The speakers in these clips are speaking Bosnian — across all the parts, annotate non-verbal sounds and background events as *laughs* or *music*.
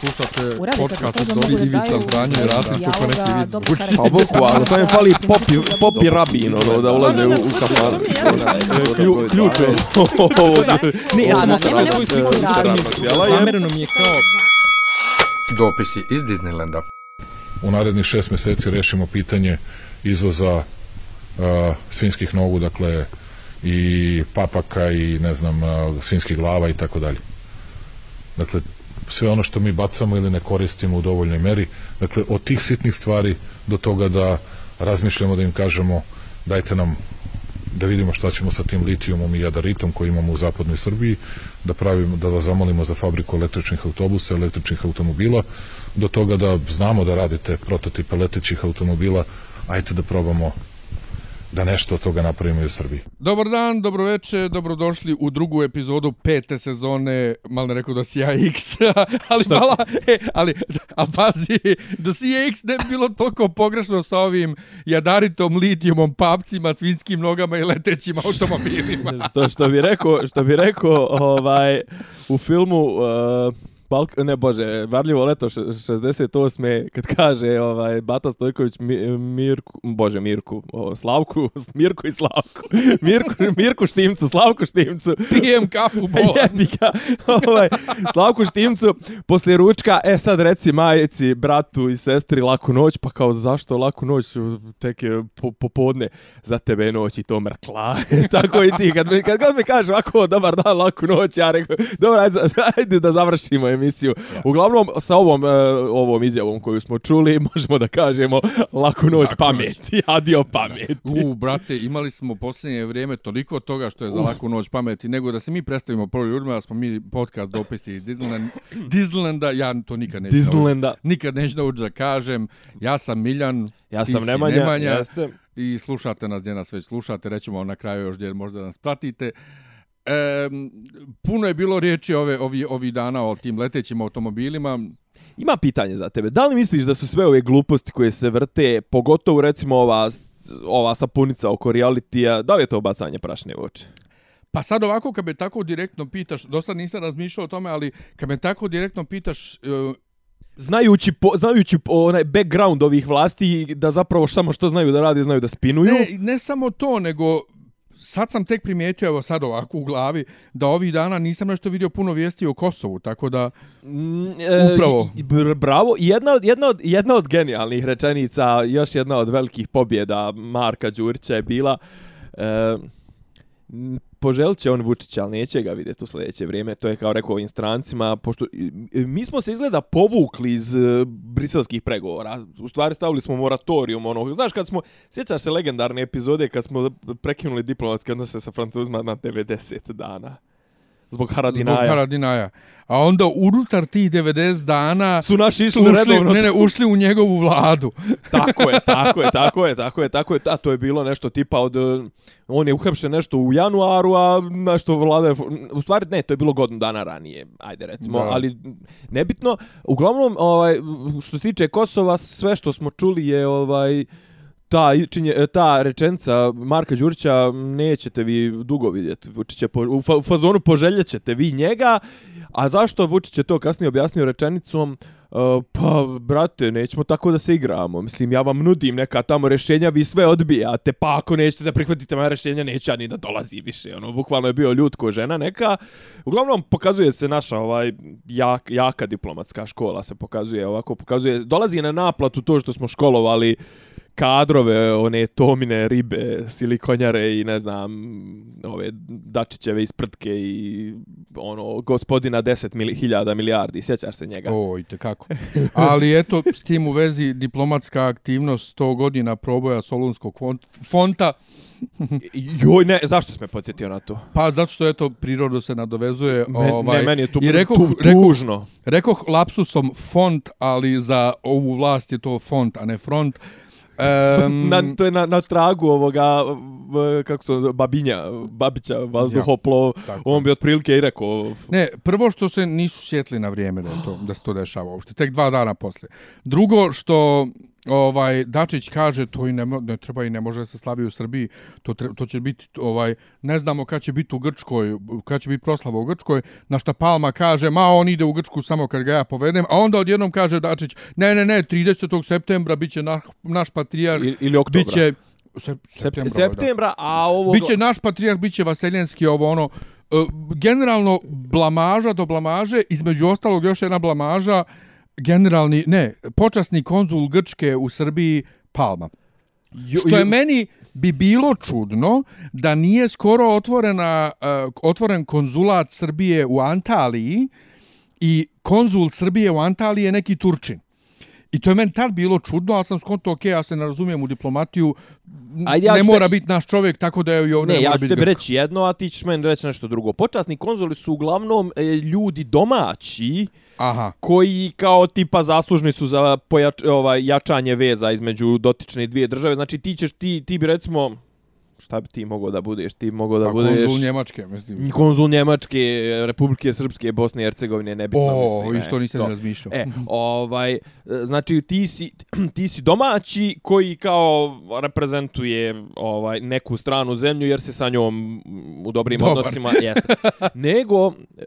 Slušate podcast od da Ivica daju Zdanje i Rasim neki vic. dobro zvuči. karakter. Pa boku, ali sam je fali popi, popi rabin, ono, da ulaze u, u. Klju- Ključ je. Ne, ja sam svoju sliku Zamereno mi je kao Dopisi iz Disneylanda. u narednih šest mjeseci rešimo pitanje izvoza uh, svinskih nogu, dakle i papaka i ne znam, uh, svinskih glava i tako dalje. Dakle, sve ono što mi bacamo ili ne koristimo u dovoljnoj meri, dakle, od tih sitnih stvari do toga da razmišljamo da im kažemo dajte nam da vidimo šta ćemo sa tim litijumom i jadaritom koji imamo u zapadnoj Srbiji, da pravimo, da vas zamolimo za fabriku električnih autobusa, električnih automobila, do toga da znamo da radite prototipe letećih automobila, ajte da probamo da nešto od toga napravimo i u Srbiji. Dobar dan, dobro večer, dobrodošli u drugu epizodu pete sezone, malo ne rekao da si ja X, *laughs* ali mala, e, ali, a pazi, da si ja X ne bi bilo toliko pogrešno sa ovim jadaritom, litijumom, papcima, svinskim nogama i letećim automobilima. što, što bi rekao, što bi rekao ovaj, u filmu uh, Balk, ne bože, Varljivo leto še- 68. kad kaže ovaj Bata Stojković Mi, Mirku, bože Mirku, o, Slavku, *laughs* Mirku i Slavku. Mirku, Mirku Štimcu, Slavku Štimcu. Pijem kafu bolan. *laughs* Ga. Ovaj, Slavku Štimcu, poslije ručka, e sad reci majici, bratu i sestri laku noć, pa kao zašto laku noć, tek je po, popodne, za tebe noć i to mrkla. *laughs* Tako i ti, kad, mi, kad god mi kaže ovako, dobar dan, laku noć, ja rekao, dobro, ajde, ajde da završimo emisiju. Uglavnom, sa ovom, e, ovom izjavom koju smo čuli, *laughs* možemo da kažemo laku noć Laku pameti, *laughs* adio pameti. U, brate, imali smo posljednje vrijeme toliko toga što je za laku noć pameti, nego da se mi predstavimo prvo ljudima, da smo mi podcast dopisi iz Disneyland, Disneylanda, ja to nikad neću. Disneylanda. Nikad neću naučiti da kažem, ja sam Miljan, Ja ti sam si Nemanja, Nemanja jeste. i slušate nas gdje nas već slušate, rećemo na kraju još gdje možda nas pratite. E, puno je bilo riječi ove, ovi, ovi dana o tim letećim automobilima. Ima pitanje za tebe. Da li misliš da su sve ove gluposti koje se vrte, pogotovo recimo ova, ova sapunica oko realitija, da li je to bacanje prašne u oči? Pa sad ovako, kad me tako direktno pitaš, dosta nisam razmišljao o tome, ali kad me tako direktno pitaš, e, Znajući, po, znajući po, onaj background ovih vlasti, da zapravo samo što znaju da rade, znaju da spinuju. Ne, ne samo to, nego sad sam tek primijetio, evo sad ovako u glavi, da ovih dana nisam nešto vidio puno vijesti o Kosovu, tako da... Mm, e, Upravo. i- br- bravo. Jedna od, jedna, od, jedna od genijalnih rečenica, još jedna od velikih pobjeda Marka Đurića je bila... E, poželit će on Vučića, ali neće ga vidjeti u sljedeće vrijeme. To je kao rekao ovim strancima, pošto mi smo se izgleda povukli iz e, briselskih pregovora. U stvari stavili smo moratorium. onog. znaš, kad smo, sjećaš se legendarne epizode kad smo prekinuli diplomatske odnose sa Francuzima na 90 dana. Zbog Haradinaja. Zbog Haradinaja. A onda unutar tih 90 dana Su naši išli ušli, redovno. ne, ne, ušli u njegovu vladu. *laughs* tako je, tako je, tako je, tako je, tako je. A to je bilo nešto tipa od... eh, On je uhapšen nešto u januaru, a nešto vlada je... U stvari, ne, to je bilo godinu dana ranije, ajde recimo, Da. ali nebitno. Uglavnom, ovaj, što se tiče Kosova, sve što smo čuli je ovaj ta, činje, e, ta rečenica Marka Đurića nećete vi dugo vidjeti. Vučić je po, u, fa, u fazonu poželjet ćete vi njega, a zašto Vučić je to kasnije objasnio rečenicom Uh, pa, brate, nećemo tako da se igramo. Mislim, ja vam nudim neka tamo rješenja, vi sve odbijate, pa ako nećete da prihvatite moja rješenja, neću ja ni da dolazi više. Ono, bukvalno je bio ljud ko žena neka. Uglavnom, pokazuje se naša ovaj jak, jaka diplomatska škola, se pokazuje ovako, pokazuje, dolazi na naplatu to što smo školovali kadrove, one tomine ribe, silikonjare i ne znam, ove Dačićeve ispratke i ono, gospodina 10 mili, hiljada milijardi, sjećaš se njega? O, i kako. Ali eto, s tim u vezi diplomatska aktivnost 100 godina proboja Solunskog font- fonta, Joj, ne, zašto si me podsjetio na to? pa zato što eto priroda se nadovezuje Men, ovaj ne, meni je to i rekoh, tu, rekoh, tužno. rekoh lapsusom font, ali za ovu vlast je to font, a ne front. Um, Na, to je na, na tragu ovoga, v, kako se Babinja, Babića, vazduhoplo, tako. on bi otprilike i rekao, Ne, prvo što se nisu sjetli na vrijeme da, to, da se to dešava uopšte, tek dva dana poslije. Drugo što ovaj Dačić kaže to i ne, ne treba i ne može da se slavi u Srbiji, to tre, to će biti ovaj ne znamo kad će biti u Grčkoj, kad će biti proslava u Grčkoj, na šta Palma kaže ma on ide u Grčku samo kad ga ja povedem, a onda odjednom kaže Dačić ne ne ne 30. septembra biće naš naš patrijarh Ili, ili oktobra. biće se, Sept- septembra, septembra, a ovo... Biće naš patrijarh, biće Vaseljenski, ovo ono. E, Generalno, blamaža do blamaže, između ostalog još jedna blamaža, generalni, ne, počasni konzul Grčke u Srbiji, Palma. Što je meni bi bilo čudno da nije skoro otvorena, uh, otvoren konzulat Srbije u Antaliji i konzul Srbije u Antaliji je neki Turčin. I to je meni tad bilo čudno, ali sam skonto, ok, ja se ne razumijem u diplomatiju, A ja ne ću te- mora biti naš čovjek, tako da je i ovdje Ne, ja mora ću tebi reći jedno, a ti ćeš meni reći nešto drugo. Počasni konzuli su uglavnom e, ljudi domaći Aha. koji kao tipa zaslužni su za pojač, ovaj, jačanje veza između dotične dvije države. Znači ti ćeš, ti, ti bi recimo, šta bi ti mogao da budeš? Ti mogao da Pa budeš... konzul Njemačke, mislim. konzul Njemačke, Republike Srpske, Bosne i Hercegovine, nebitno O, mislim. i što e, nisam to. razmišljao. E, *laughs* ovaj, znači ti si, *clears throat* ti si domaći koji kao reprezentuje ovaj neku stranu zemlju jer se sa njom u dobrim Dobar. odnosima jeste. *laughs* Nego e,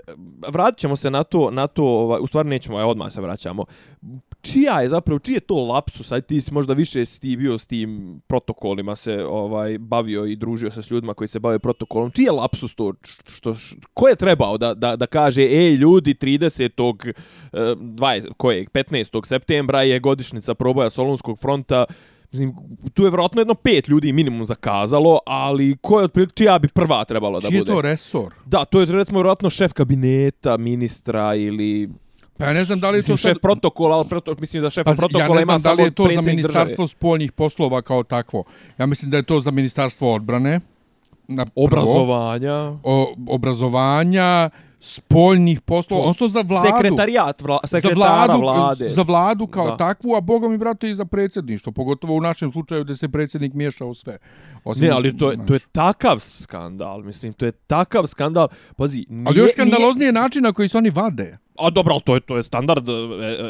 vratit ćemo se na to, na to, ovaj, u stvari nećemo, aj odmah se vraćamo. Čija je zapravo, čiji je to lapsus? Aj ti si možda više si ti bio s tim protokolima se ovaj bavio i družio se s ljudima koji se bave protokolom. Čiji je lapsus to? Što, što, ko je trebao da, da, da kaže, ej ljudi, 30. eh, 20, kojeg, 15. septembra je godišnica proboja Solunskog fronta, Mislim, tu je vjerojatno jedno pet ljudi minimum zakazalo, ali ko je otprilike, čija bi prva trebalo da Čiji je bude? to resor? Da, to je recimo vjerojatno šef kabineta, ministra ili Pa ja ne znam da li je to mislim, sad... šef protokola, ali proto, mislim da šef Pa, protokola ja ne ima znam da li je to za ministarstvo države. spoljnih poslova kao takvo. Ja mislim da je to za ministarstvo odbrane. Na prvo. obrazovanja, O, obrazovanja, spoljnih poslova, odnosno za vladu. sekretarijat, vla, za sekretara vladu, vlade. za vladu kao Da. takvu, a boga mi brate i za predsjedništvo, pogotovo u našem slučaju da se predsjednik miješa u sve. Osim, Ne, ali to je, to je takav skandal, mislim, to je takav skandal. Pazi, nije, Ali još skandaloznije način na koji se oni vade. A dobro, ali to je, to je standard e,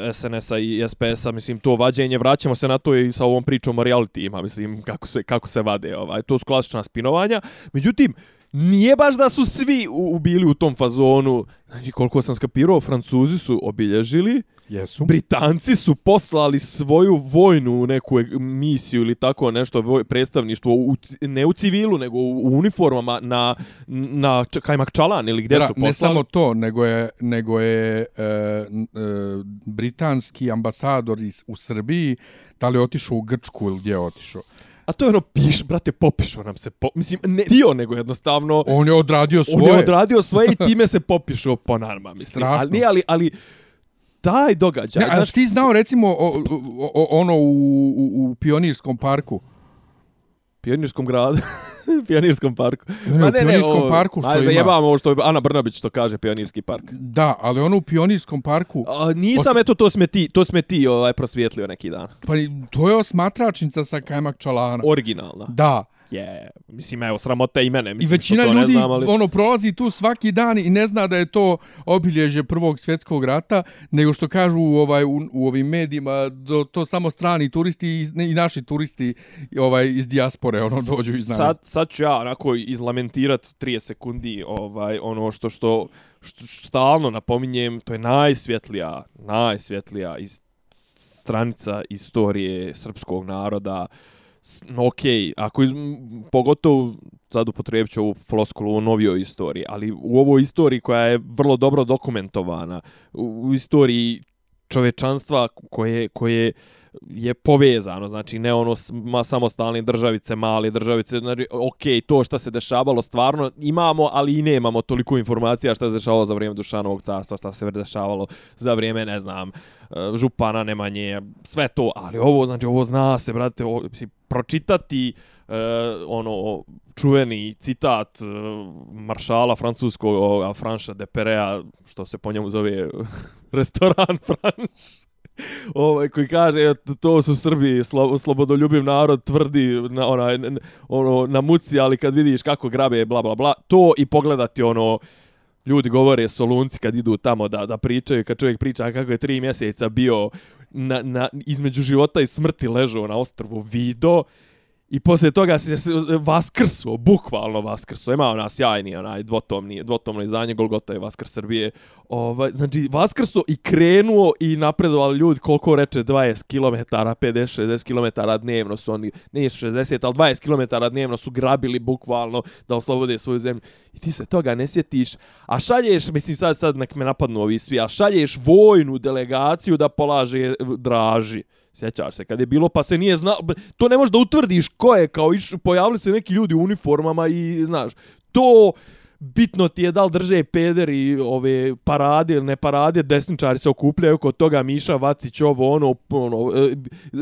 e, SNS-a i SPS-a, mislim, to vađenje, vraćamo se na to i sa ovom pričom o realitima, mislim, kako se, kako se vade, ovaj, to su klasična spinovanja. Međutim, nije baš da su svi u, u bili u tom fazonu, znači, koliko sam skapirao, Francuzi su obilježili, Jesu. Britanci su poslali svoju vojnu neku e- misiju ili tako nešto voj, predstavništvo u, ne u civilu nego u, u uniformama na na Kajmak Čalan ili gdje Ra- su poslali. ne samo to, nego je, nego je e, e, britanski ambasador iz, u Srbiji, da li je otišao u Grčku ili gdje je otišao. A to je ono, piš, brate, popišo nam se, po, mislim, ne dio, nego jednostavno, On je odradio svoje. on je odradio svoje i *laughs* time se popišo po narma, mislim. Strašno. Ali, ali, ali, taj događaj, Ne, a znaš, ti znao recimo o, o, o, ono u, u, u Pionirskom parku? Pionirskom gradu, *laughs* Pionirskom parku. Ne, ne, u Pionirskom parku što aj, ima. zajebamo ovo što je Ana Brnabić to kaže, Pionirski park. Da, ali ono u Pionirskom parku, A, nisam, Os- eto, to sme ti, to sme ti ovaj, prosvijetlio neki dan. pa to je osmatračnica sa Kajmak Čalana. Originalna. Da. Je, mislim, evo, sramota i mene. I Mislim, većina što to ljudi znam, ali... ono prolazi tu svaki dan i ne zna da je to obilježje prvog svjetskog rata, nego što kažu ovaj u, u ovim medijima do, to samo strani turisti i, ne, i naši turisti ovaj iz dijaspore ono dođu i znaju. Sad, sad ću ja onako izlamentirat 30 sekundi ovaj, ono što, što, što, što stalno napominjem, to je najsvjetlija, najsvjetlija iz stranica istorije srpskog naroda ok, ako iz, pogotovo sad upotrebit ću ovu floskulu u novijoj istoriji, ali u ovoj istoriji koja je vrlo dobro dokumentovana, u, u istoriji čovečanstva koje, koje je povezano, znači ne ono ma, samostalne državice, male državice, znači ok, to što se dešavalo stvarno imamo, ali i nemamo toliko informacija šta se dešavalo za vrijeme Dušanovog carstva, šta se dešavalo za vrijeme, ne znam, e, župana Nemanje, sve to, ali ovo, znači ovo zna se, brate, ovo, pročitati uh, ono čuveni citat uh, maršala francuskog ovoga Franša de Perea, što se po njemu zove *laughs* restoran Franš. *laughs* Ovaj koji kaže to su Srbi slo, slobodoljubiv narod tvrdi na onaj ono na muci ali kad vidiš kako grabe bla bla bla. To i pogledati ono ljudi govore solunci kad idu tamo da da pričaju kad čovjek priča kako je tri mjeseca bio na, na, između života i smrti ležao na ostrvu Vido I poslije toga se vaskrsuo, bukvalno vaskrsuo. Ima ona sjajni onaj dvotomni, dvotomno izdanje Golgota i Vaskr Srbije. Ovaj, znači, vaskrsuo i krenuo i napredovali ljudi koliko reče 20 km, 50-60 km dnevno su oni, ne su 60, ali 20 km dnevno su grabili bukvalno da oslobode svoju zemlju. I ti se toga ne sjetiš. A šalješ, mislim sad, sad nek me napadnu ovi svi, a šalješ vojnu delegaciju da polaže draži. Sjećaš se, kad je bilo, pa se nije znao, to ne možeš da utvrdiš ko je, kao iš, pojavili se neki ljudi u uniformama i, znaš, to bitno ti je da li drže peder i ove parade ili ne parade, desničari se okupljaju kod toga Miša Vacić ovo ono, ono e,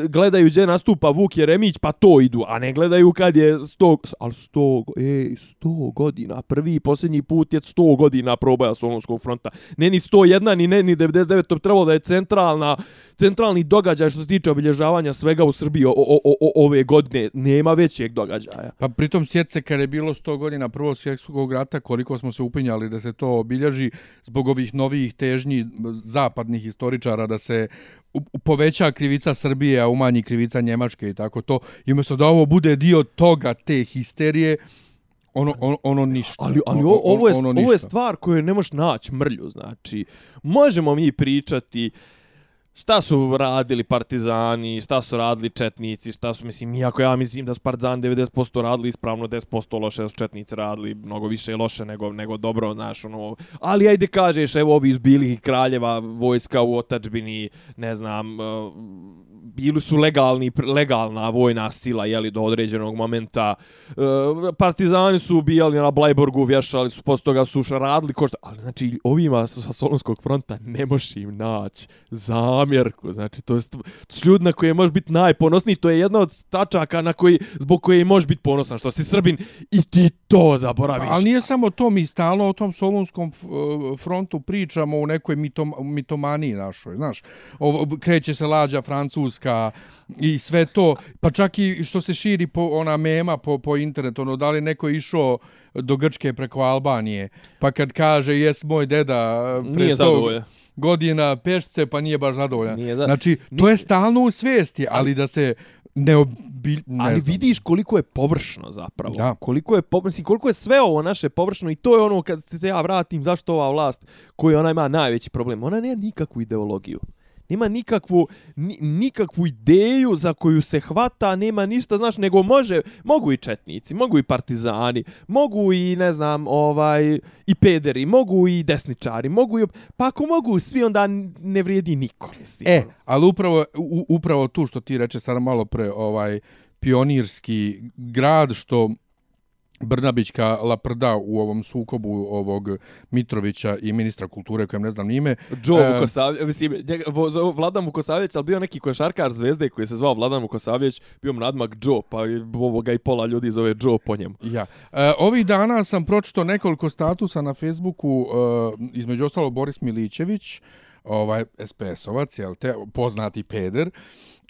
gledaju gdje nastupa Vuk Jeremić pa to idu, a ne gledaju kad je 100, ali 100, ej, 100 godina, prvi i posljednji put je 100 godina proboja Solonskog fronta, ne ni 101 ni ne ni 99, to bi trebalo da je centralna centralni događaj što se tiče obilježavanja svega u Srbiji o, o, o, o, ove godine. Nema većeg događaja. Pa pritom sjet se kad je bilo 100 godina prvog svjetskog rata, koliko smo se upinjali da se to obilježi zbog ovih novih težnji zapadnih historičara da se poveća krivica Srbije, a umanji krivica Njemačke i tako to. I umjesto da ovo bude dio toga, te histerije, ono, ono, ono ništa. Ali, ali o, ovo, je, ono ovo je stvar koju ne možeš naći mrlju. Znači, možemo mi pričati šta su radili partizani, šta su radili četnici, šta su, mislim, iako ja mislim da su partizani 90% radili ispravno, 10% loše su četnici radili, mnogo više loše nego, nego dobro, znaš, ono, ali ajde kažeš, evo ovi iz bilih kraljeva, vojska u otačbini, ne znam, e, bili su legalni, legalna vojna sila, jeli, do određenog momenta, e, partizani su ubijali na Blajborgu, vješali su, posto toga su radili, košta, ali znači, ovima sa Solonskog fronta ne možeš im naći za Ameriku. Znači, to je to su ljudi na koje možeš biti najponosniji. To je jedna od tačaka na koji, zbog koje možeš biti ponosan. Što si Srbin i ti to zaboraviš. Ali nije samo to. Mi stalno o tom Solunskom e, frontu pričamo u nekoj mitom, mitomaniji našoj. Znaš, ovo, kreće se lađa Francuska i sve to. Pa čak i što se širi po, ona mema po, po internetu. Ono, da li neko išao do Grčke preko Albanije. Pa kad kaže, jes moj deda... Nije zadovoljan godina pešce, pa nije baš zadovoljan. Nije za... Znači, to je stalno u svijesti, ali da se ne, obi... ne Ali znam. vidiš koliko je površno zapravo. Da. Koliko je površno, koliko je sve ovo naše površno i to je ono kad se ja vratim zašto ova vlast koji ona ima najveći problem. Ona nema nikakvu ideologiju nema nikakvu, ni, nikakvu ideju za koju se hvata, nema ništa, znaš, nego može, mogu i četnici, mogu i partizani, mogu i, ne znam, ovaj, i pederi, mogu i desničari, mogu i, pa ako mogu svi, onda ne vrijedi niko. Mislim. E, ali upravo, u, upravo tu što ti reče sad malo pre, ovaj, pionirski grad, što Brnabićka laprda u ovom sukobu ovog Mitrovića i ministra kulture kojem ne znam nime. Joe e, Vukosavljević, mislim, njega, Vladan Vukosavljević, ali bio neki košarkar zvezde koji se zvao Vladan Vukosavljević, bio nadmak Joe, pa ovoga i pola ljudi zove Joe po njemu. Ja. E, ovih dana sam pročito nekoliko statusa na Facebooku, e, između ostalo Boris Milićević, ovaj SPS-ovac, jel te, poznati peder,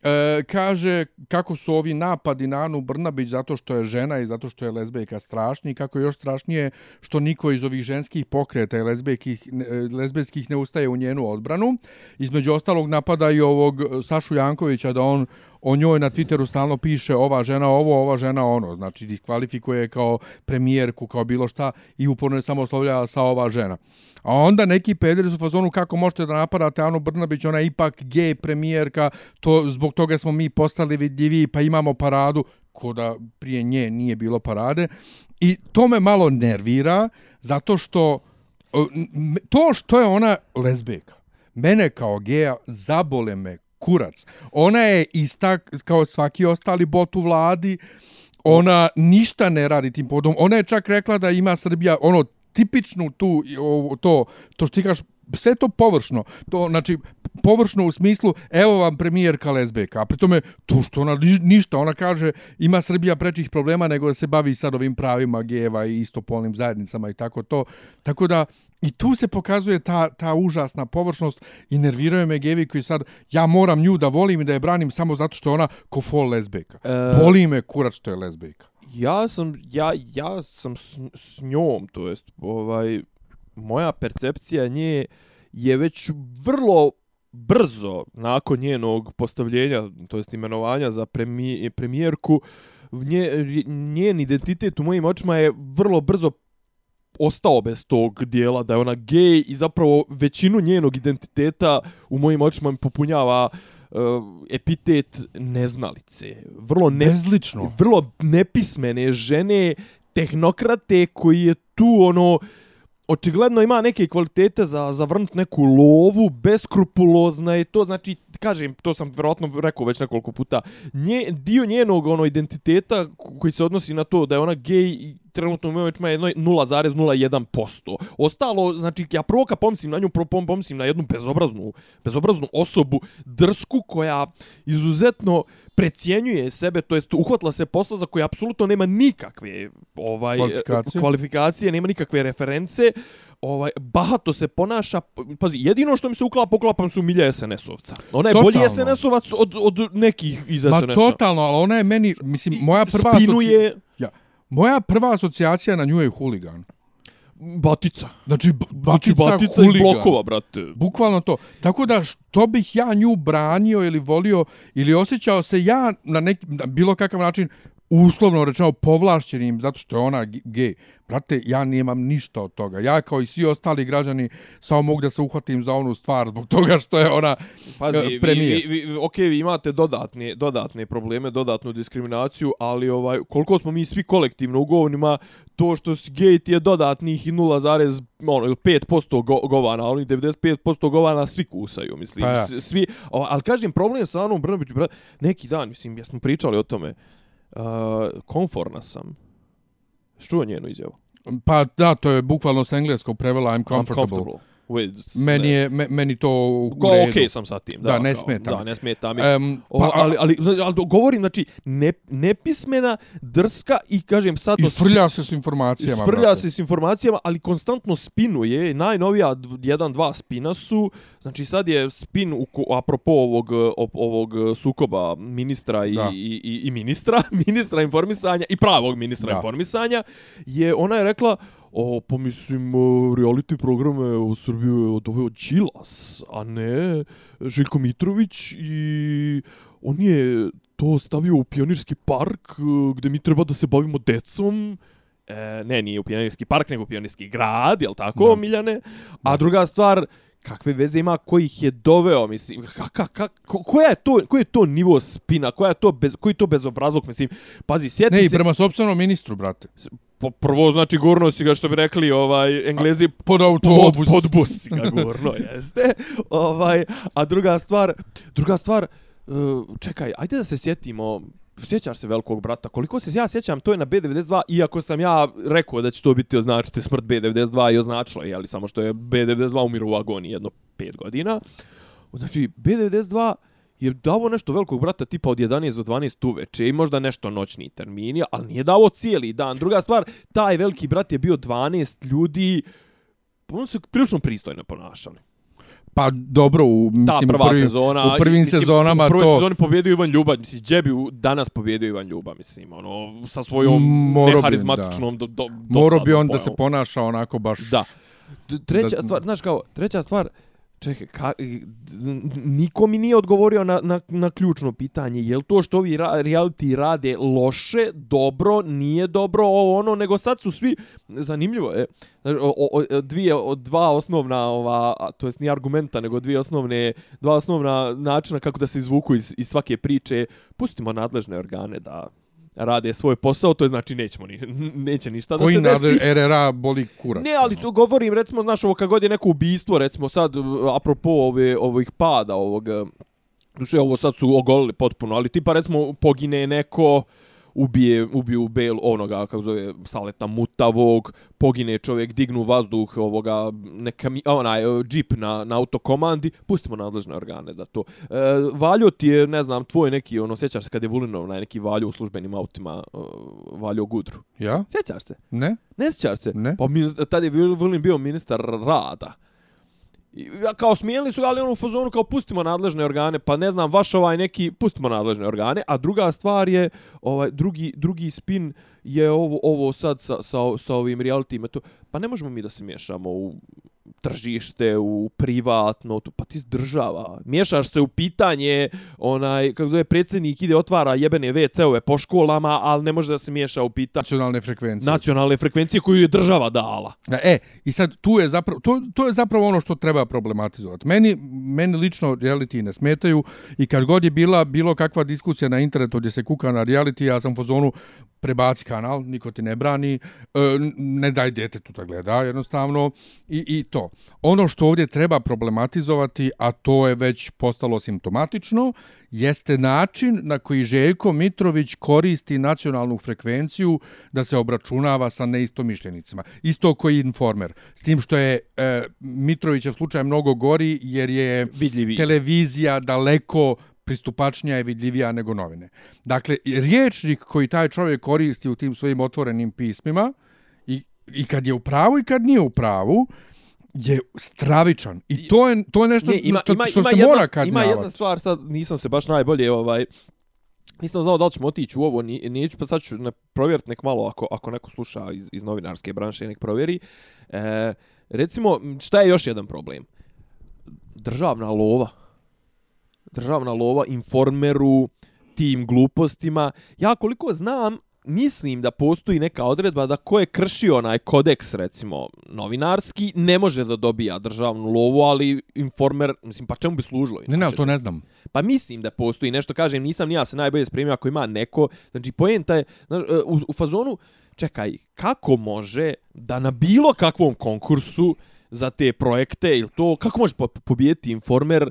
E, kaže kako su ovi napadi na Anu Brnabić zato što je žena i zato što je lezbejka strašni i kako je još strašnije što niko iz ovih ženskih pokreta i lezbejkih, e, lezbejskih ne ustaje u njenu odbranu. Između ostalog napada i ovog Sašu Jankovića da on o njoj na Twitteru stalno piše ova žena ovo, ova žena ono. Znači, diskvalifikuje kao premijerku, kao bilo šta i uporno je samo oslovljava sa ova žena. A onda neki pederi su u fazonu kako možete da napadate Anu Brnabić, ona je ipak gej premijerka, to, zbog toga smo mi postali vidljivi, pa imamo paradu, ko da prije nje nije bilo parade. I to me malo nervira, zato što to što je ona lezbijka, mene kao geja zabole me kurac. Ona je ista kao svaki ostali bot u vladi, ona ništa ne radi tim podom. Ona je čak rekla da ima Srbija ono tipičnu tu to to što ti kažeš sve to površno. To znači površno u smislu evo vam premijerka lezbeka. A pritome to što ona ništa ona kaže ima Srbija prečih problema nego da se bavi sad ovim pravima geva i istopolnim zajednicama i tako to. Tako da I tu se pokazuje ta, ta užasna površnost i nerviraju me gevi koji sad, ja moram nju da volim i da je branim samo zato što ona ko fol lezbejka. E... Boli me kurac što je lezbejka. Ja sam, ja, ja sam s, s njom, to jest, ovaj, moja percepcija nje je već vrlo brzo nakon njenog postavljenja, to jest imenovanja za premije, premijerku, nje, njen identitet u mojim očima je vrlo brzo ostao bez tog dijela da je ona gej i zapravo većinu njenog identiteta u mojim očima mi popunjava uh, epitet neznalice. Vrlo ne, Bezlično. vrlo nepismene žene, tehnokrate koji je tu ono očigledno ima neke kvalitete za zavrnut neku lovu, beskrupulozna je to, znači, kažem, to sam vjerojatno rekao već nekoliko puta, nje, dio njenog ono identiteta koji se odnosi na to da je ona gej i trenutno ima već ima jedno 0,01%. Ostalo, znači, ja prvo kad pomislim na nju, prvo pomislim na jednu bezobraznu, bezobraznu osobu, drsku, koja izuzetno precijenjuje sebe, to jest uhvatila se posla za koje apsolutno nema nikakve ovaj Kvalifikacije. kvalifikacije, nema nikakve reference, ovaj bahato se ponaša, pazi, jedino što mi se uklapa, uklapam su Milja SNS-ovca. Ona je bolji Totalno. SNS-ovac od, od nekih iz Ma SNS-a. totalno, ali ona je meni, mislim, moja prva, asoci... Spinuje ja, moja prva asocijacija na nju je huligan. Batica. Znači, b- Znači, batica, batica iz blokova, brate. Bukvalno to. Tako da što bih ja nju branio ili volio ili osjećao se ja na neki na bilo kakav način uslovno rečeno povlašćenim zato što je ona gej. Brate, ja nemam ništa od toga. Ja kao i svi ostali građani samo mogu da se uhvatim za onu stvar zbog toga što je ona Pazi, vi, premijer. vi, vi, ok, vi imate dodatne, dodatne probleme, dodatnu diskriminaciju, ali ovaj koliko smo mi svi kolektivno u govorima, to što si gej ti je dodatnih i 0, ono, ili 5% go, govana, a onih 95% govana svi kusaju, mislim. Pa ja. S- Svi, o, ali kažem, problem sa Anom Brnabić, bra, neki dan, mislim, ja smo pričali o tome, uh, konforna sam. Čuo njenu izjavu? Pa da, to je bukvalno s engleskog prevela I'm comfortable. I'm comfortable. With, Meni, je, me, meni to u Ko, redu. okej sam sa tim. Da, Da, ne kao, smeta Da, ne smeta mi. O, pa, ali, ali, ali, ali govorim, znači, ne, nepismena, drska i, kažem, sad... I frlja se s informacijama, brate. se s informacijama, ali konstantno spinuje. Najnovija jedan, dva spina su, znači sad je spin, u, apropo ovog, ovog sukoba ministra i, Da. i, i, i ministra, *laughs* ministra informisanja i pravog ministra Da. informisanja, je, ona je rekla, o, pa mislim, o, reality programe u Srbiju je odoveo Đilas, a ne Željko Mitrović i on je to stavio u pionirski park e, gde mi treba da se bavimo decom. E, ne, nije u pionirski park, nego u pionirski grad, jel tako, Da. Miljane? A druga stvar, kakve veze ima ko ih je doveo, mislim, ka, ka, ka, ko, koja je to, koji je to nivo spina, koja je to bez, koji je to bezobrazluk, mislim, pazi, sjeti Ne, i se, prema sopstvenom ministru, brate. Po, prvo, znači, gurno si ga, što bi rekli, ovaj, englezi, Pod pod, autobus. pod bus si ga gurno, *laughs* jeste. Ovaj, a druga stvar, druga stvar, uh, čekaj, ajde da se sjetimo, sjećaš se velikog brata, koliko se ja sjećam, to je na B92, iako sam ja rekao da će to biti označiti smrt B92 i označilo je, ali samo što je B92 umiru u agoniji jedno pet godina. Znači, B92 je davo nešto velikog brata tipa od 11 do 12 uveče i možda nešto noćni termini, ali nije davo cijeli dan. Druga stvar, taj veliki brat je bio 12 ljudi, oni su prilično pristojno ponašali. Pa dobro, u, Ta mislim, prva u prvim, sezona. u prvim mislim, sezonama u prvoj to... sezoni pobjedio Ivan Ljuba, mislim, gdje bi danas pobjedio Ivan Ljuba, mislim, ono, sa svojom Morao bi, neharizmatičnom do, do, Morao bi dosadnom on da se ponaša onako baš... Da. Treća Da- stvar, znaš kao, treća stvar, čekaj, ka, niko mi nije odgovorio na, na, na ključno pitanje, je li to što ovi ra, reality rade loše, dobro, nije dobro, ovo ono, nego sad su svi, zanimljivo je, o, o, dvije, o, dva osnovna, ova, to jest nije argumenta, nego dvije osnovne, dva osnovna načina kako da se izvuku iz, iz svake priče, pustimo nadležne organe da rade svoj posao, to je znači nećemo ni, *laughs* neće ništa Koji da se desi. nadre, RRA boli kurac. Ne, ali to govorim, recimo, znaš, ovo kad god je neko ubistvo, recimo sad, uh, apropo ove, ovih pada, ovog, uh, duše, ovo sad su ogolili potpuno, ali tipa, recimo, pogine neko, ubije, ubiju Bel, onoga, kako zove, Saleta Mutavog, pogine čovjek, dignu vazduh ovoga, neka mi, onaj, uh, džip na, na autokomandi, pustimo nadležne organe da to. E, Valjo ti je, ne znam, tvoj neki, ono, sjećaš se kad je Vulinov, onaj neki Valjo u službenim autima, uh, Valjo Gudru. Ja? Sjećaš se? Ne? Ne sjećaš se? Ne. Pa mi, tad je Vulin bio ministar rada. Ja, kao smijeli su ga, ali ono u fazonu kao pustimo nadležne organe, pa ne znam, vaš ovaj neki, pustimo nadležne organe, a druga stvar je, ovaj, drugi, drugi spin je ovo, ovo sad sa, sa, sa ovim realitima, to, pa ne možemo mi da se miješamo u tržište, u privatno, tu, pa ti država. Miješaš se u pitanje, onaj, kako zove, predsjednik ide, otvara jebene WC-ove po školama, ali ne može da se miješa u pitanje Nacionalne frekvencije. nacionalne frekvencije koju je država dala. E, i sad tu je zapravo, to, to je zapravo ono što treba problematizovati. Meni, meni lično reality ne smetaju i kad god je bila bilo kakva diskusija na internetu gdje se kuka na reality, ja sam u fazonu prebaci kanal, niko ti ne brani, e, ne daj djetetu da gleda, jednostavno, i, i to. Ono što ovdje treba problematizovati, a to je već postalo simptomatično, jeste način na koji Željko Mitrović koristi nacionalnu frekvenciju da se obračunava sa neistomišljenicima. Isto koji informer. S tim što je e, Mitrovićev slučaj mnogo gori jer je Vidljivi. televizija daleko pristupačnija i vidljivija nego novine. Dakle, riječnik koji taj čovjek koristi u tim svojim otvorenim pismima i, i kad je u pravu i kad nije u pravu, je stravičan. I to je, to je nešto Ne, ima, ima, što ima se jedna, mora Ima kažnjavati. jedna stvar, sad nisam se baš najbolje ovaj Nisam znao da li ćemo otići u ovo, ni, neću pa sad ću ne, provjeriti nek malo ako, ako neko sluša iz, iz novinarske branše, nek provjeri. E, recimo, šta je još jedan problem? Državna lova. Državna lova informeru, tim glupostima. Ja koliko znam, mislim da postoji neka odredba da ko je kršio onaj kodeks, recimo, novinarski, ne može da dobija državnu lovu, ali informer, mislim, pa čemu bi služilo? Ne, ne, inače? to ne znam. Pa mislim da postoji nešto, kažem, nisam ni ja se najbolje spremio ako ima neko, znači poenta je, znaš, e, u, u fazonu, čekaj, kako može da na bilo kakvom konkursu za te projekte ili to, kako može po- pobijediti informer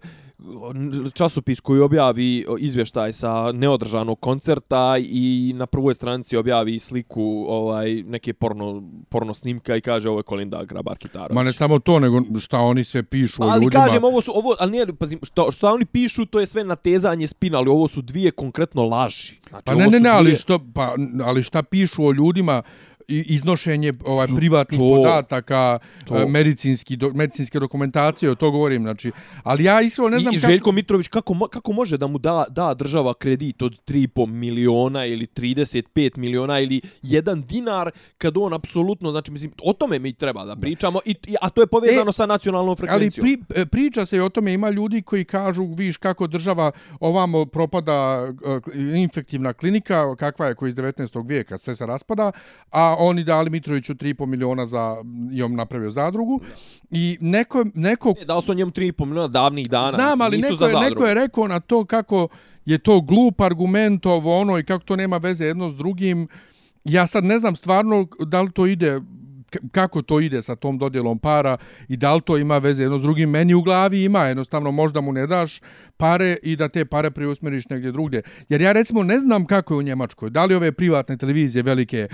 časopis koji objavi izvještaj sa neodržanog koncerta i na prvoj stranici objavi sliku ovaj neke porno, porno snimka i kaže ovo je Kolinda Grabar Kitarović. Ma ne samo to, nego šta oni sve pišu o ali ljudima. kažem ovo su ovo ali nije pazim što što oni pišu to je sve natezanje spina ali ovo su dvije konkretno laži znači Pa ne, ne, ne, ali dvije- što, pa, ali šta pišu o ljudima i iznošenje ovaj privatnih to- podataka, to- e, medicinski do, medicinske dokumentacije, o to govorim, znači. Ali ja iskreno ne znam I kako Željko Mitrović kako kako može da mu da da država kredit od 3,5 miliona ili 35 miliona ili 1 dinar kad on apsolutno znači mislim o tome mi treba da pričamo i, a to je povezano E, sa nacionalnom Ali frekvencijom. pri, e, priča se i o tome, ima ljudi koji kažu, viš kako država ovamo propada e, infektivna klinika, kakva je koji iz 19. vijeka, sve se raspada, a oni dali Mitroviću 3,5 miliona za, i on napravio zadrugu. I neko, neko Ne, Dao su njemu 3,5 miliona davnih dana. Znam, ali nisu neko je, neko je rekao na to kako je to glup argument ovo ono i kako to nema veze jedno s drugim. Ja sad ne znam stvarno da li to ide kako to ide sa tom dodjelom para i da li to ima veze jedno s drugim. Meni u glavi ima, jednostavno možda mu ne daš pare i da te pare preusmeriš negdje drugdje. Jer ja recimo ne znam kako je u Njemačkoj. Da li ove privatne televizije velike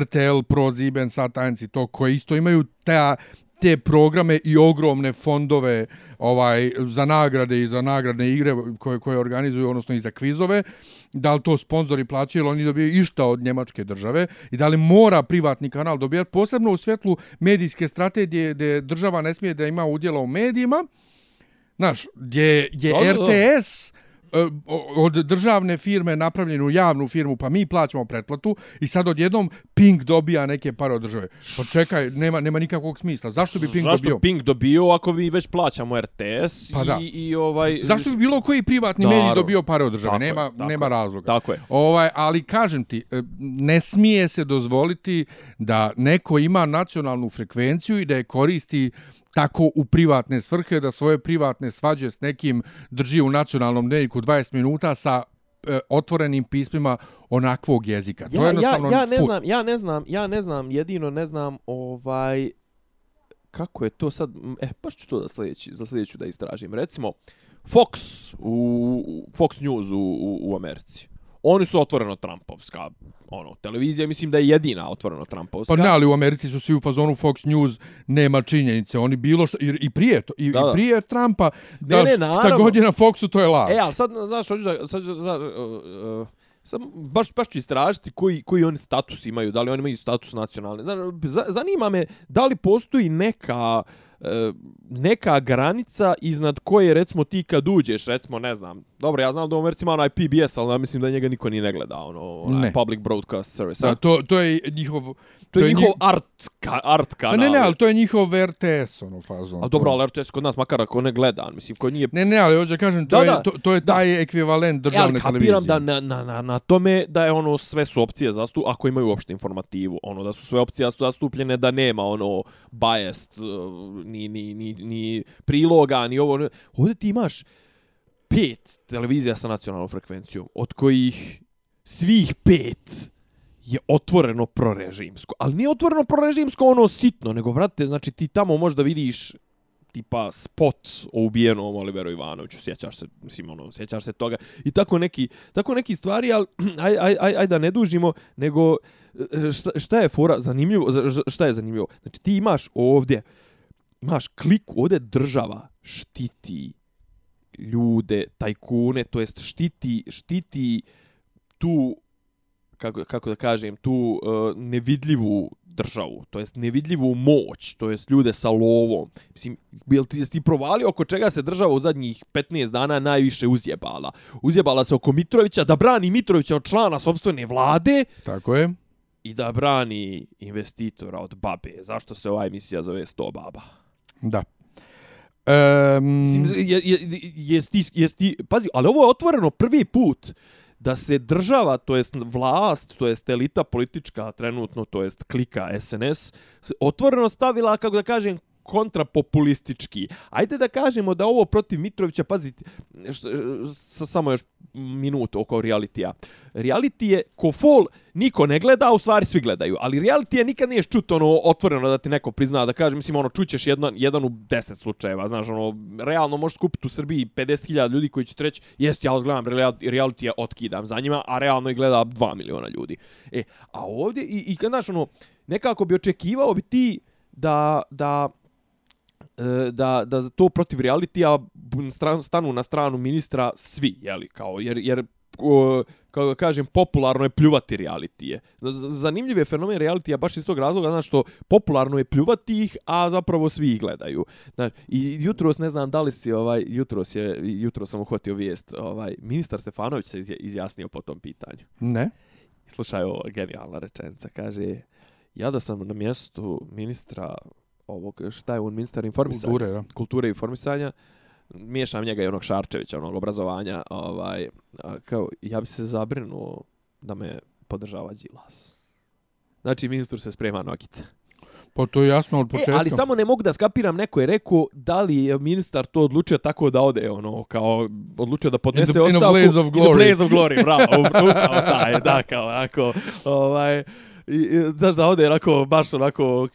RTL, Pro, Sieben, Sat1 i to koje isto imaju ta te programe i ogromne fondove ovaj za nagrade i za nagradne igre koje koje organizuju odnosno i za kvizove. Da li to sponzori plaćaju ili oni dobijaju išta od njemačke države? I da li mora privatni kanal dobijati posebno u svjetlu medijske strategije gdje država ne smije da ima udjela u medijima? Znaš, gdje je Da, da, da. E, od državne firme napravljenu javnu firmu, pa mi plaćamo pretplatu i sad odjednom Pink dobija neke pare od države. Pa čekaj, nema, nema nikakvog smisla. Zašto bi Pink Zašto dobio? Pink dobio ako vi već plaćamo RTS Pa da. i, i ovaj... Zašto bi bilo koji privatni Naravno. medij dobio pare od države? Tako je, nema, tako nema je. razloga. Tako je. Ovaj, ali kažem ti, e, ne smije se dozvoliti da neko ima nacionalnu frekvenciju i da je koristi tako u privatne svrhe, da svoje privatne svađe s nekim drži u nacionalnom dnevniku 20 minuta sa e, otvorenim pismima onakvog jezika. to je jednostavno ja, ja ne fuj. znam, ja ne znam, ja ne znam, jedino ne znam ovaj kako je to sad, e, baš ću to da sljedeći, za sljedeću da istražim. Recimo, Fox, u- Fox News u, u, u Americi. Oni su otvoreno Trumpovska ono, televizija, mislim da je jedina otvoreno Trumpovska. Pa ne, ali u Americi su svi u fazonu Fox News, nema činjenice. Oni bilo što, i, i prije, to, i, Da, da. i prije Trumpa, da Ne, ne, š- šta naravno. god je na Foxu, to je laž. E, ali sad, znaš, hoću da, sad, da, znaš, uh, uh, sad baš, baš ću istražiti koji, koji oni status imaju, da li oni imaju status nacionalne. Zanima me da li postoji neka e, neka granica iznad koje recimo ti kad uđeš recimo ne znam dobro ja znam da u Americi ima onaj PBS ali ja mislim da njega niko ni ne gleda ono onaj Ne. public broadcast service a? Da, to, to je njihov... to, je njihov njih- art ka, art kanal ne, ne, ali to je njihov RTS, ono, fazon. a dobro ali RTS kod nas makar ako ne gleda mislim ko nije Ne, ne, ali hoću da kažem, to, Da, je, da. to, to je taj ekvivalent E, ali državne televizije. kapiram da na, na, na, na tome da je ono sve su opcije zastu ako imaju uopšte informativu ono da su sve opcije zastu- zastupljene da nema ono biased uh, ni, ni, ni, ni priloga ni ovo ne. ovdje ti imaš pet televizija sa nacionalnom frekvencijom od kojih svih pet je otvoreno prorežimsko. Ali nije otvoreno prorežimsko ono sitno, nego, brate, znači ti tamo možda vidiš tipa spot o ubijenom Oliveru Ivanoviću, sjećaš se, mislim, ono, sjećaš se toga. I tako neki, tako neki stvari, ali *clears throat* aj, aj, aj, aj da ne dužimo, nego e, šta, šta je fora zanimljivo, šta je zanimljivo? Znači ti imaš ovdje, imaš klik, ovdje država štiti ljude, tajkune, to jest štiti, štiti tu kako, kako da kažem, tu uh, nevidljivu državu, to jest nevidljivu moć, to jest ljude sa lovom. Mislim, bil ti, jesi ti provalio oko čega se država u zadnjih 15 dana najviše uzjebala? Uzjebala se oko Mitrovića, da brani Mitrovića od člana sobstvene vlade Tako je. i da brani investitora od babe. Zašto se ova emisija zove 100 baba? Da. Um, Mislim, je, je, jest ti, jest ti, pazi, ali ovo je otvoreno prvi put da se država, to jest vlast, to jest elita politička trenutno, to jest klika SNS, otvoreno stavila, kako da kažem, kontrapopulistički. Ajde da kažemo da ovo protiv Mitrovića, pazite, sa samo još minut oko realitija. Reality je ko fol, niko ne gleda, a u stvari svi gledaju. Ali reality je nikad nije čut ono otvoreno da ti neko prizna, da kaže, mislim, ono, čućeš jedan, jedan u deset slučajeva, znaš, ono, realno možeš skupiti u Srbiji 50.000 ljudi koji će ti reći, jest, ja gledam reality, ja otkidam za njima, a realno ih gleda 2 miliona ljudi. E, a ovdje, i, i kad, znaš, ono, nekako bi očekivao bi ti da, da da, da to protiv realitija na stranu, stanu na stranu ministra svi, jeli, kao, jer, jer o, kako da kažem, popularno je pljuvati realitije. Zanimljiv je fenomen realitija baš iz tog razloga, znaš što popularno je pljuvati ih, a zapravo svi ih gledaju. Znaš, I jutros, ne znam da li si, ovaj, jutros, je, jutros sam uhvatio vijest, ovaj, ministar Stefanović se izja- izjasnio po tom pitanju. ne. Slušaj ovo, genijalna rečenica. Kaže, ja da sam na mjestu ministra ovog, šta je on, ministar informisanja? Kulture, da. kulture i informisanja, miješam njega i onog Šarčevića, onog obrazovanja, ovaj, a, kao, ja bi se zabrinuo da me podržava Đilas. Znači, ministru se sprema nogice. Pa to je jasno od E, početka. ali samo ne mogu da skapiram, neko je rekao da li je ministar to odlučio tako da ode, ono, kao, odlučio da podnese In the- in a ostavku. blaze of In the glory. blaze of glory, bravo, *laughs* upravo taj, da, kao, onako, ovaj, i, i, znaš da ode onako, baš onako,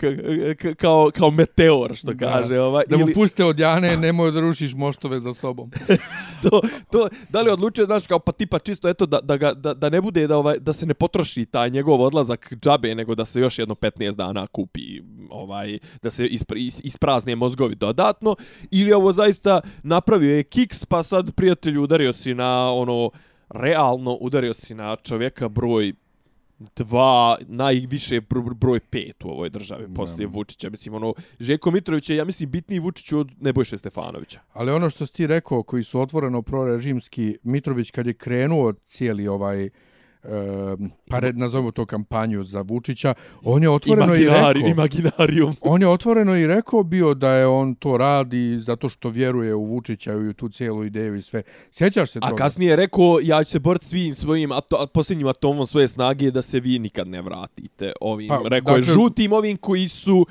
kao, kao meteor, što Da. kaže, ovaj, Da mu ili, puste od Jane, nemoj da rušiš moštove za sobom. *laughs* to, to, da li je odlučio, znaš, kao pa tipa čisto, eto, da, da, ga, da, da ne bude, da, ovaj, da se ne potroši taj njegov odlazak džabe, nego da se još jedno 15 dana kupi, ovaj, da se ispra, is- isprazne mozgovi dodatno, ili ovo zaista napravio je kiks, pa sad prijatelju udario si na, ono, realno udario si na čovjeka broj dva, najviše br- broj pet u ovoj državi, poslije Vučića. Mislim, ono, Željko Mitrović je, ja mislim, bitniji Vučiću od Nebojše Stefanovića. Ali ono što si ti rekao, koji su otvoreno prorežimski, Mitrović kad je krenuo cijeli ovaj pa red, nazovimo to kampanju za Vučića, on je otvoreno i rekao, imaginarium. *laughs* on je otvoreno i rekao bio da je on to radi zato što vjeruje u Vučića i u tu cijelu ideju i sve. Sjećaš se A toga? kasnije je rekao, ja ću se boriti svim svojim ato, a posljednjim atomom svoje snage da se vi nikad ne vratite. Ovim, Pa, rekao je dakle- žutim ovim koji su,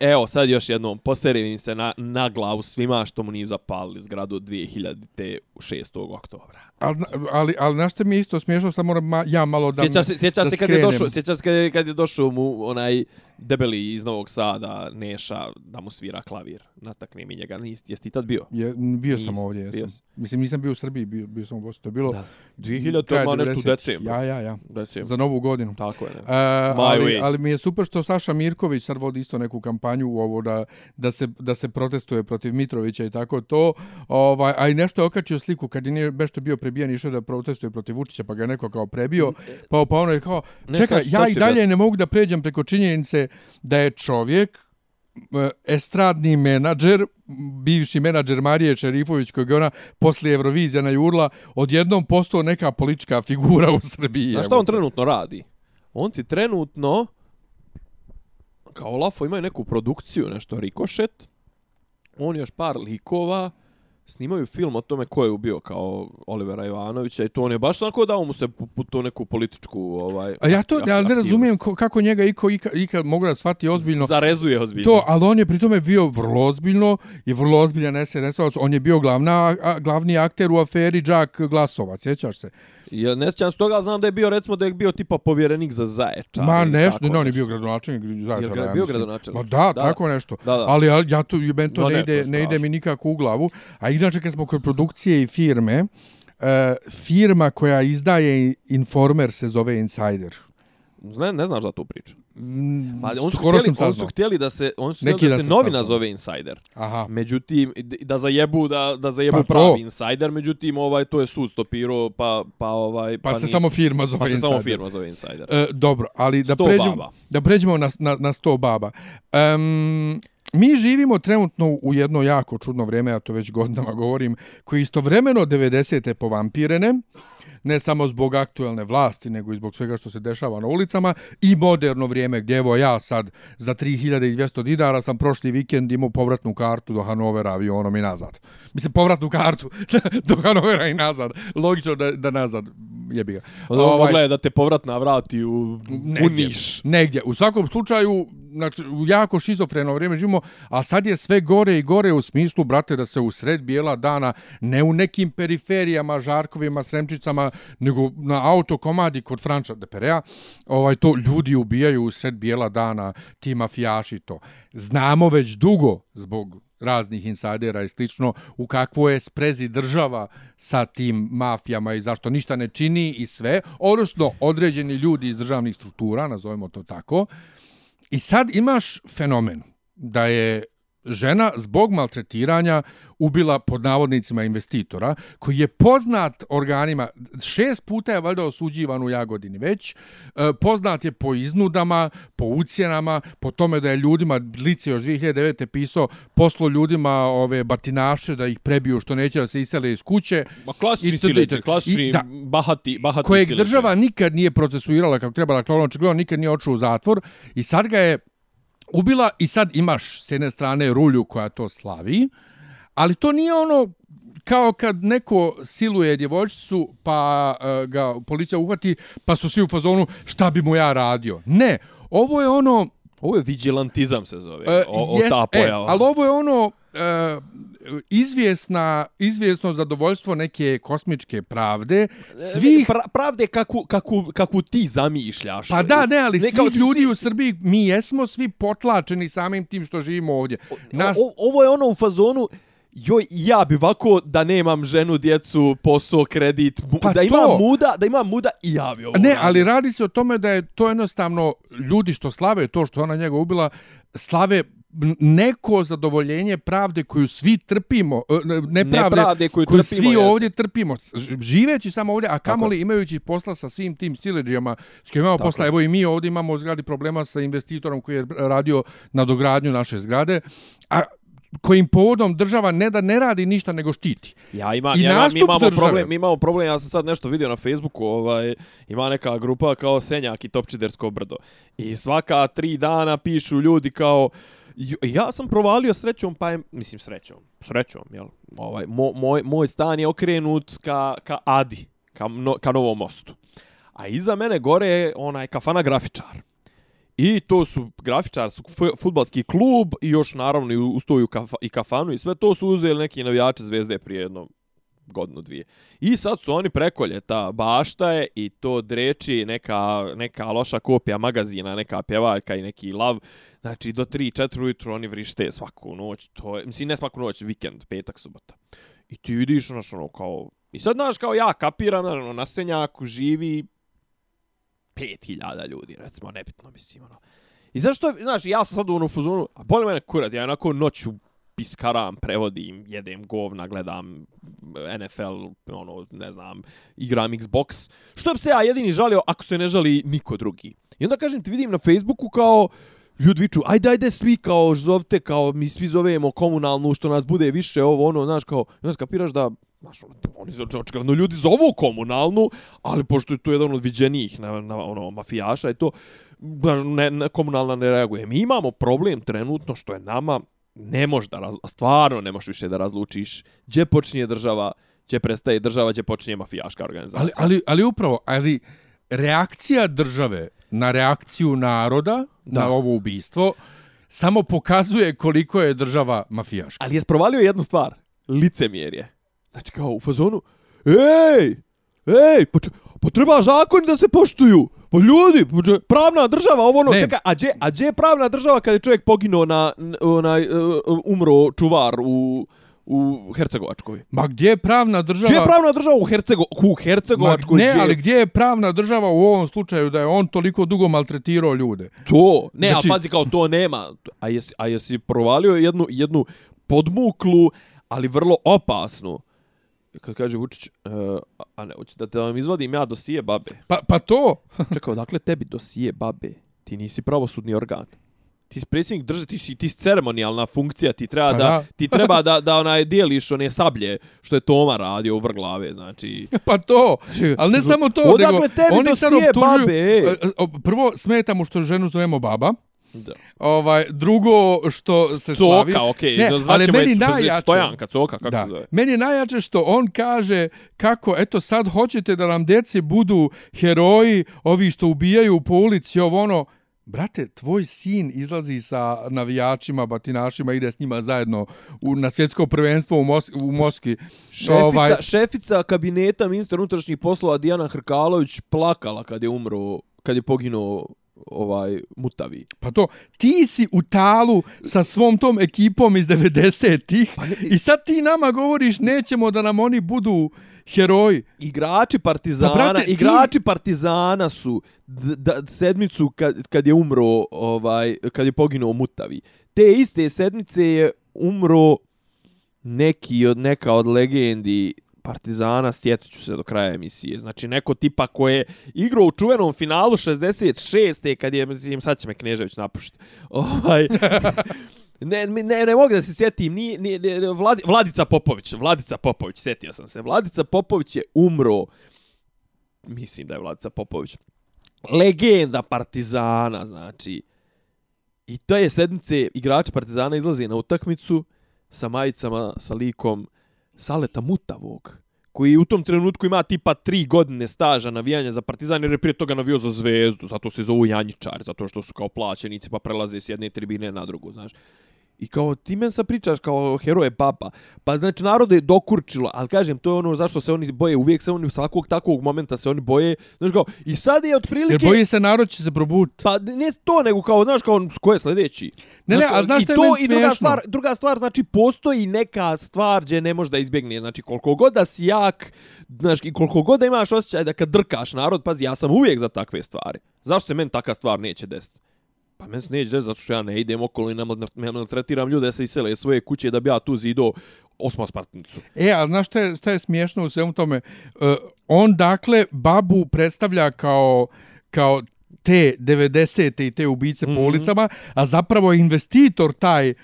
evo sad još jednom, poserim im se na, na glavu svima što mu nije zapalili zgradu 2000. 6. oktobra. Ali, ali, ali znaš što mi je isto smiješno, sad moram ma, ja malo da... Sjećaš se, sjećaš da se kad je skrenem. došao, sjećaš se kad je, kad je došao mu onaj debeli iz Novog Sada, Neša, da mu svira klavir. Natakne mi njega, nisi, jesi ti tad bio? Je, bio sam Nisi, ovdje, jesam. Mislim, nisam bio u Srbiji, bio, bio sam u Bosni. To je bilo... Da. 2000, kraj odmah nešto u 90-ih. decembru. Ja, ja, ja. Decembru. Za novu godinu. Tako je. Ne. E, ali, way. ali mi je super što Saša Mirković sad vodi isto neku kampanju u ovo da, da, se, da se protestuje protiv Mitrovića i tako to. Ovaj, a i nešto je okačio sliku kad je nešto bio prebijan išao da protestuje protiv Vučića pa ga je neko kao prebio. Pa, pa ono je kao, čekaj, ja i dalje ne mogu da pređem preko činjenice da je čovjek e, estradni menadžer, bivši menadžer Marije Čerifović, kojeg je ona poslije Eurovizija na Jurla, odjednom postao neka politička figura u Srbiji. Znaš šta on trenutno radi? On ti trenutno, kao Lafo imaju neku produkciju, nešto Rikošet, on još par likova, snimaju film o tome ko je ubio kao Olivera Ivanovića i to on je baš onako dao mu se to neku političku ovaj A ja to ja ne razumijem ko, kako njega iko ika, ika mogu da shvati ozbiljno. Zarezuje ozbiljno. To, ali on je pritome bio vrlo ozbiljno i vrlo ozbiljan SNS-ovac. On je bio glavna, a, glavni akter u aferi Jack Glasova, sjećaš se? Ja ne sjećam s toga, znam da je bio recimo da je bio tipa povjerenik za Zaječar. Ma nešto, ne, on je bio gradonačelnik Zaječara. Je ja bio gradonačelnik? Ma da, Da, tako nešto. Da, da. Ali ja, ja to, No ne, ne, ide, to ne ide mi nikako u glavu. A inače, kad smo kod produkcije i firme, uh, firma koja izdaje Informer se zove Insider. Ne, ne znaš za tu priču. Mm, Pa, on su skoro htjeli, sam on su htjeli da se on su htjeli da, da se novina saznao. zove Insider. Aha. Međutim da zajebu da da zajebu Pa to. pravi Insider, međutim ovaj to je sud stopirao pa pa ovaj Pa, se nisu- samo firma zove pa se Insider. samo firma zove Insider. E, dobro, ali da pređemo, da pređemo na, na, na sto baba. Um, mi živimo trenutno u jedno jako čudno vrijeme, ja to već godinama govorim, koji istovremeno 90. povampirene, ne samo zbog aktuelne vlasti, nego i zbog svega što se dešava na ulicama, i moderno vrijeme gdje evo ja sad za 3200 dinara sam prošli vikend imao povratnu kartu do Hanovera avionom i nazad. Mislim, povratnu kartu *laughs* do Hanovera i nazad. Logično da, da nazad jebi ga. Ovaj, mogla je da te povratna vrati u, u negdje, Niš. Negdje. U svakom slučaju, znači, u jako šizofreno vrijeme živimo, a sad je sve gore i gore u smislu, brate, da se u sred bijela dana, ne u nekim periferijama, žarkovima, sremčicama, nego na autokomadi kod Franča de Perea, ovaj, to ljudi ubijaju u sred bijela dana, ti mafijaši to. Znamo već dugo, zbog raznih insajdera i slično, u kakvo je sprezi država sa tim mafijama i zašto ništa ne čini i sve, odnosno određeni ljudi iz državnih struktura, nazovemo to tako. I sad imaš fenomen da je žena zbog maltretiranja ubila pod navodnicima investitora, koji je poznat organima, šest puta je valjda osuđivan u Jagodini već, e, poznat je po iznudama, po ucjenama, po tome da je ljudima, lice još 2009. pisao, poslo ljudima ove batinaše da ih prebiju što neće da se isele iz kuće, Ma klasični I to- sileđe, klasični i da. bahati, bahati kojeg sileđe. država nikad nije procesuirala kako treba, dakle on očigledno nikad nije očeo u zatvor i sad ga je ubila i sad imaš s jedne strane rulju koja to slavi, ali to nije ono kao kad neko siluje djevojčicu pa uh, ga policija uhvati pa su svi u fazonu šta bi mu ja radio. Ne, ovo je ono Ovo je vigilantizam se zove. E, o, o jest, ta e, pojava. ali ovo je ono e, izvjesna, izvjesno zadovoljstvo neke kosmičke pravde svih pra, pravde kako, kako, kako ti zamišljaš. Pa da, ne, ali Ne, ne, kao svih ti ljudi svi- u Srbiji, mi jesmo svi potlačeni samim tim što živimo ovdje. Nas, O, ovo je ono u fazonu joj, ja bi ovako da nemam ženu, djecu, posao, kredit, mu, Pa da to. imam muda, da imam muda i ja bi ovo ne, ali radi se o tome da je to jednostavno ljudi što slave to što ona njega ubila, slave neko zadovoljenje pravde koju svi trpimo, e, ne- nepravde Nepravde koju koju trpimo, svi jeste. ovdje trpimo, živeći samo ovdje, a kamoli imajući posla sa svim tim stileđijama s kojima imamo Tako posla. Evo i mi ovdje imamo zgradi problema sa investitorom koji je radio na dogradnju naše zgrade, a kojim povodom država ne da ne radi ništa nego štiti. Ja ima, I ja, ima- mi nastup imamo države. problem, mi imamo problem, ja sam sad nešto vidio na Facebooku, ovaj, ima neka grupa kao Senjak i Topčidersko brdo. I svaka tri dana pišu ljudi kao, "Jo, ja sam provalio srećom, pa je, mislim srećom, srećom, jel? Ovaj, mo, moj, moj stan je okrenut ka, ka Adi, ka, no, ka Novom mostu. A iza mene gore je onaj kafana grafičar. I to su grafičar, su futbalski klub i još naravno i kafa, i kafanu i sve to su uzeli neki navijači zvezde prije jedno godinu dvije. I sad su oni preko ljeta bašta je i to dreči neka, neka loša kopija magazina, neka pjevaljka i neki lav. Znači do 3-4 ujutru oni vrište svaku noć. To je, mislim ne svaku noć, vikend, petak, subota. I ti vidiš znaš, ono kao... I sad znaš kao ja kapiram, znaš, ono, na Senjaku živi 5000 ljudi, recimo, nebitno mislim, ono. I zašto, znaš, ja sam sad u onom fuzonu, a boli mene kurat, ja onako noću piskaram, prevodim, jedem govna, gledam NFL, ono, ne znam, igram Xbox. Što bi se ja jedini žalio ako se ne žali niko drugi? I onda kažem ti vidim na Facebooku kao, ljudi viču, ajde, ajde, svi kao zovte, kao mi svi zovemo komunalnu, što nas bude više, ovo, ono, znaš, kao, i onda skapiraš da, znaš, ono, oni za očigledno ljudi zovu komunalnu, ali pošto je to jedan od viđenijih na, na, ono, mafijaša i to, znaš, ne, ne, komunalna ne reaguje. Mi imamo problem trenutno što je nama, ne možeš da, raz, stvarno ne možeš više da razlučiš gdje počinje država, gdje prestaje država, gdje počinje mafijaška organizacija. Ali, ali, ali upravo, ali reakcija države na reakciju naroda da. na ovo ubistvo samo pokazuje koliko je država mafijaška. Ali je sprovalio jednu stvar. Licemjerje. Znači kao u fazonu, ej, ej, pa, pa treba zakoni da se poštuju. Pa ljudi, pravna država, ovo ono, čekaj, a gdje, a gdje je pravna država kada je čovjek poginuo na, onaj, uh, umro čuvar u, u Hercegovačkoj. Ma gdje je pravna država? Gdje je pravna država u, Hercego, u Hercegovačkoj? Ma, ne, gdje... ali gdje je pravna država u ovom slučaju da je on toliko dugo maltretirao ljude? To, ne, znači... a pazi kao to nema. A jesi, a jesi provalio jednu, jednu podmuklu, ali vrlo opasnu kad kaže Vučić, uh, a ne, hoće da te vam izvadim ja dosije babe. Pa, pa to? *laughs* Čekao, dakle tebi dosije babe? Ti nisi pravosudni organ ti si predsjednik države, ti si, ti si ceremonijalna funkcija, ti treba pa da, da, ti treba da, *laughs* da onaj dijeliš one sablje što je Toma radio u vrglave, znači... Pa to, ali ne samo to, nego oni sad optužuju... Babe. E, e, prvo, smeta mu što ženu zovemo baba. Da. Ovaj, drugo što se coka, slavi... Coka, okej, okay. ali meni najjače... Stojanka, coka, kako da. se zove? Meni je najjače što on kaže kako, eto sad hoćete da nam djeci budu heroji, ovi što ubijaju po ulici, ovo ono... Brate, tvoj sin izlazi sa navijačima, batinašima, ide s njima zajedno u, na svjetsko prvenstvo u, Mos u Moskvi. Šefica, ovaj... šefica kabineta ministra unutrašnjih poslova Dijana Hrkalović plakala kad je umro, kad je poginuo ovaj mutavi. Pa to, ti si u talu sa svom tom ekipom iz 90-ih pa i sad ti nama govoriš nećemo da nam oni budu heroji. Igrači Partizana, pa, brate, igrači ti... Partizana su da, sedmicu kad, kad je umro, ovaj, kad je poginuo Mutavi. Te iste sedmice je umro neki od neka od legendi Partizana, sjetit ću se do kraja emisije. Znači, neko tipa ko je igrao u čuvenom finalu 66. kad je, mislim, sad će me Knežević napušiti. *laughs* Ovaj, ne, ne, ne mogu da se sjetim, ni, ni, ni Vladi, Vladica Popović, Vladica Popović, sjetio sam se. Vladica Popović je umro, mislim da je Vladica Popović, legenda Partizana, znači. I to je sedmice, igrači Partizana izlazi na utakmicu sa majicama, sa likom Saleta Mutavog, koji u tom trenutku ima tipa tri godine staža navijanja za Partizan, jer je prije toga navio za zvezdu, zato se zovu Janjičar, zato što su kao plaćenici pa prelaze s jedne tribine na drugu, znaš. I kao ti men sa pričaš kao heroje papa. Pa znači narod je dokurčilo, al kažem to je ono zašto se oni boje, uvijek se oni svakog takvog momenta se oni boje. Znaš kao i sad je otprilike Jer boji se narod će se probuditi. Pa ne to nego kao znaš kao ko je sljedeći. Ne, ne, a znaš što je to, i druga stvar, druga stvar znači postoji neka stvar gdje ne može da izbjegne. Znači koliko god da si jak, znači koliko god da imaš osjećaj da kad drkaš narod, pazi ja sam uvijek za takve stvari. Zašto se meni takva stvar neće desiti? Pa meni se neće desiti zato što ja ne idem okolo i ne maltretiram ljude se isele svoje kuće da bi ja tu zido osma spartnicu. E, a znaš što je, što je smiješno u svemu tome? Uh, on, dakle, babu predstavlja kao, kao te 90. i te ubice mm -hmm. po mhm. ulicama, a zapravo je investitor taj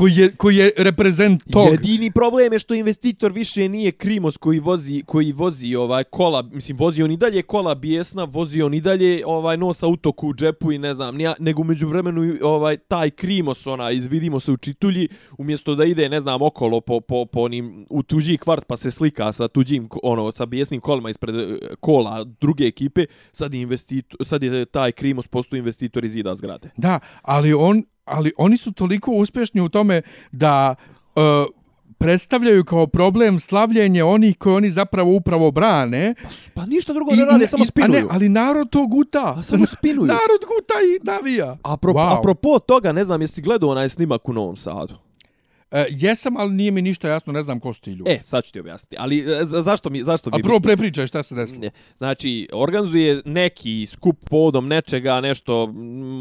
koji je, koji je reprezent tog. Jedini problem je što investitor više nije Krimos koji vozi, koji vozi ovaj kola, mislim vozi on i dalje kola bijesna, vozi on i dalje ovaj nos autoku u džepu i ne znam, nija, nego među vremenu ovaj taj Krimos ona izvidimo se u čitulji umjesto da ide ne znam okolo po, po, po onim u tuđi kvart pa se slika sa tuđim ono sa bijesnim kolima ispred eh, kola druge ekipe sad je investitor sad je taj Krimos posto investitor iz zida zgrade. Da, ali on ali oni su toliko uspješni u tome da uh, predstavljaju kao problem slavljenje onih koji oni zapravo upravo brane. Pa, pa ništa drugo ne rade, samo spinuju. A ne, ali narod to guta. Pa samo spinuju. *laughs* narod guta i navija. A pro, wow. apropo toga, ne znam, jesi gledao onaj snimak u Novom Sadu? E, jesam, ali nije mi ništa jasno, ne znam ko su ti ljudi. E, sad ću ti objasniti. Ali e, zašto mi... Zašto mi... A prvo prepričaj šta se desilo. Znači, organizuje neki skup povodom nečega, nešto,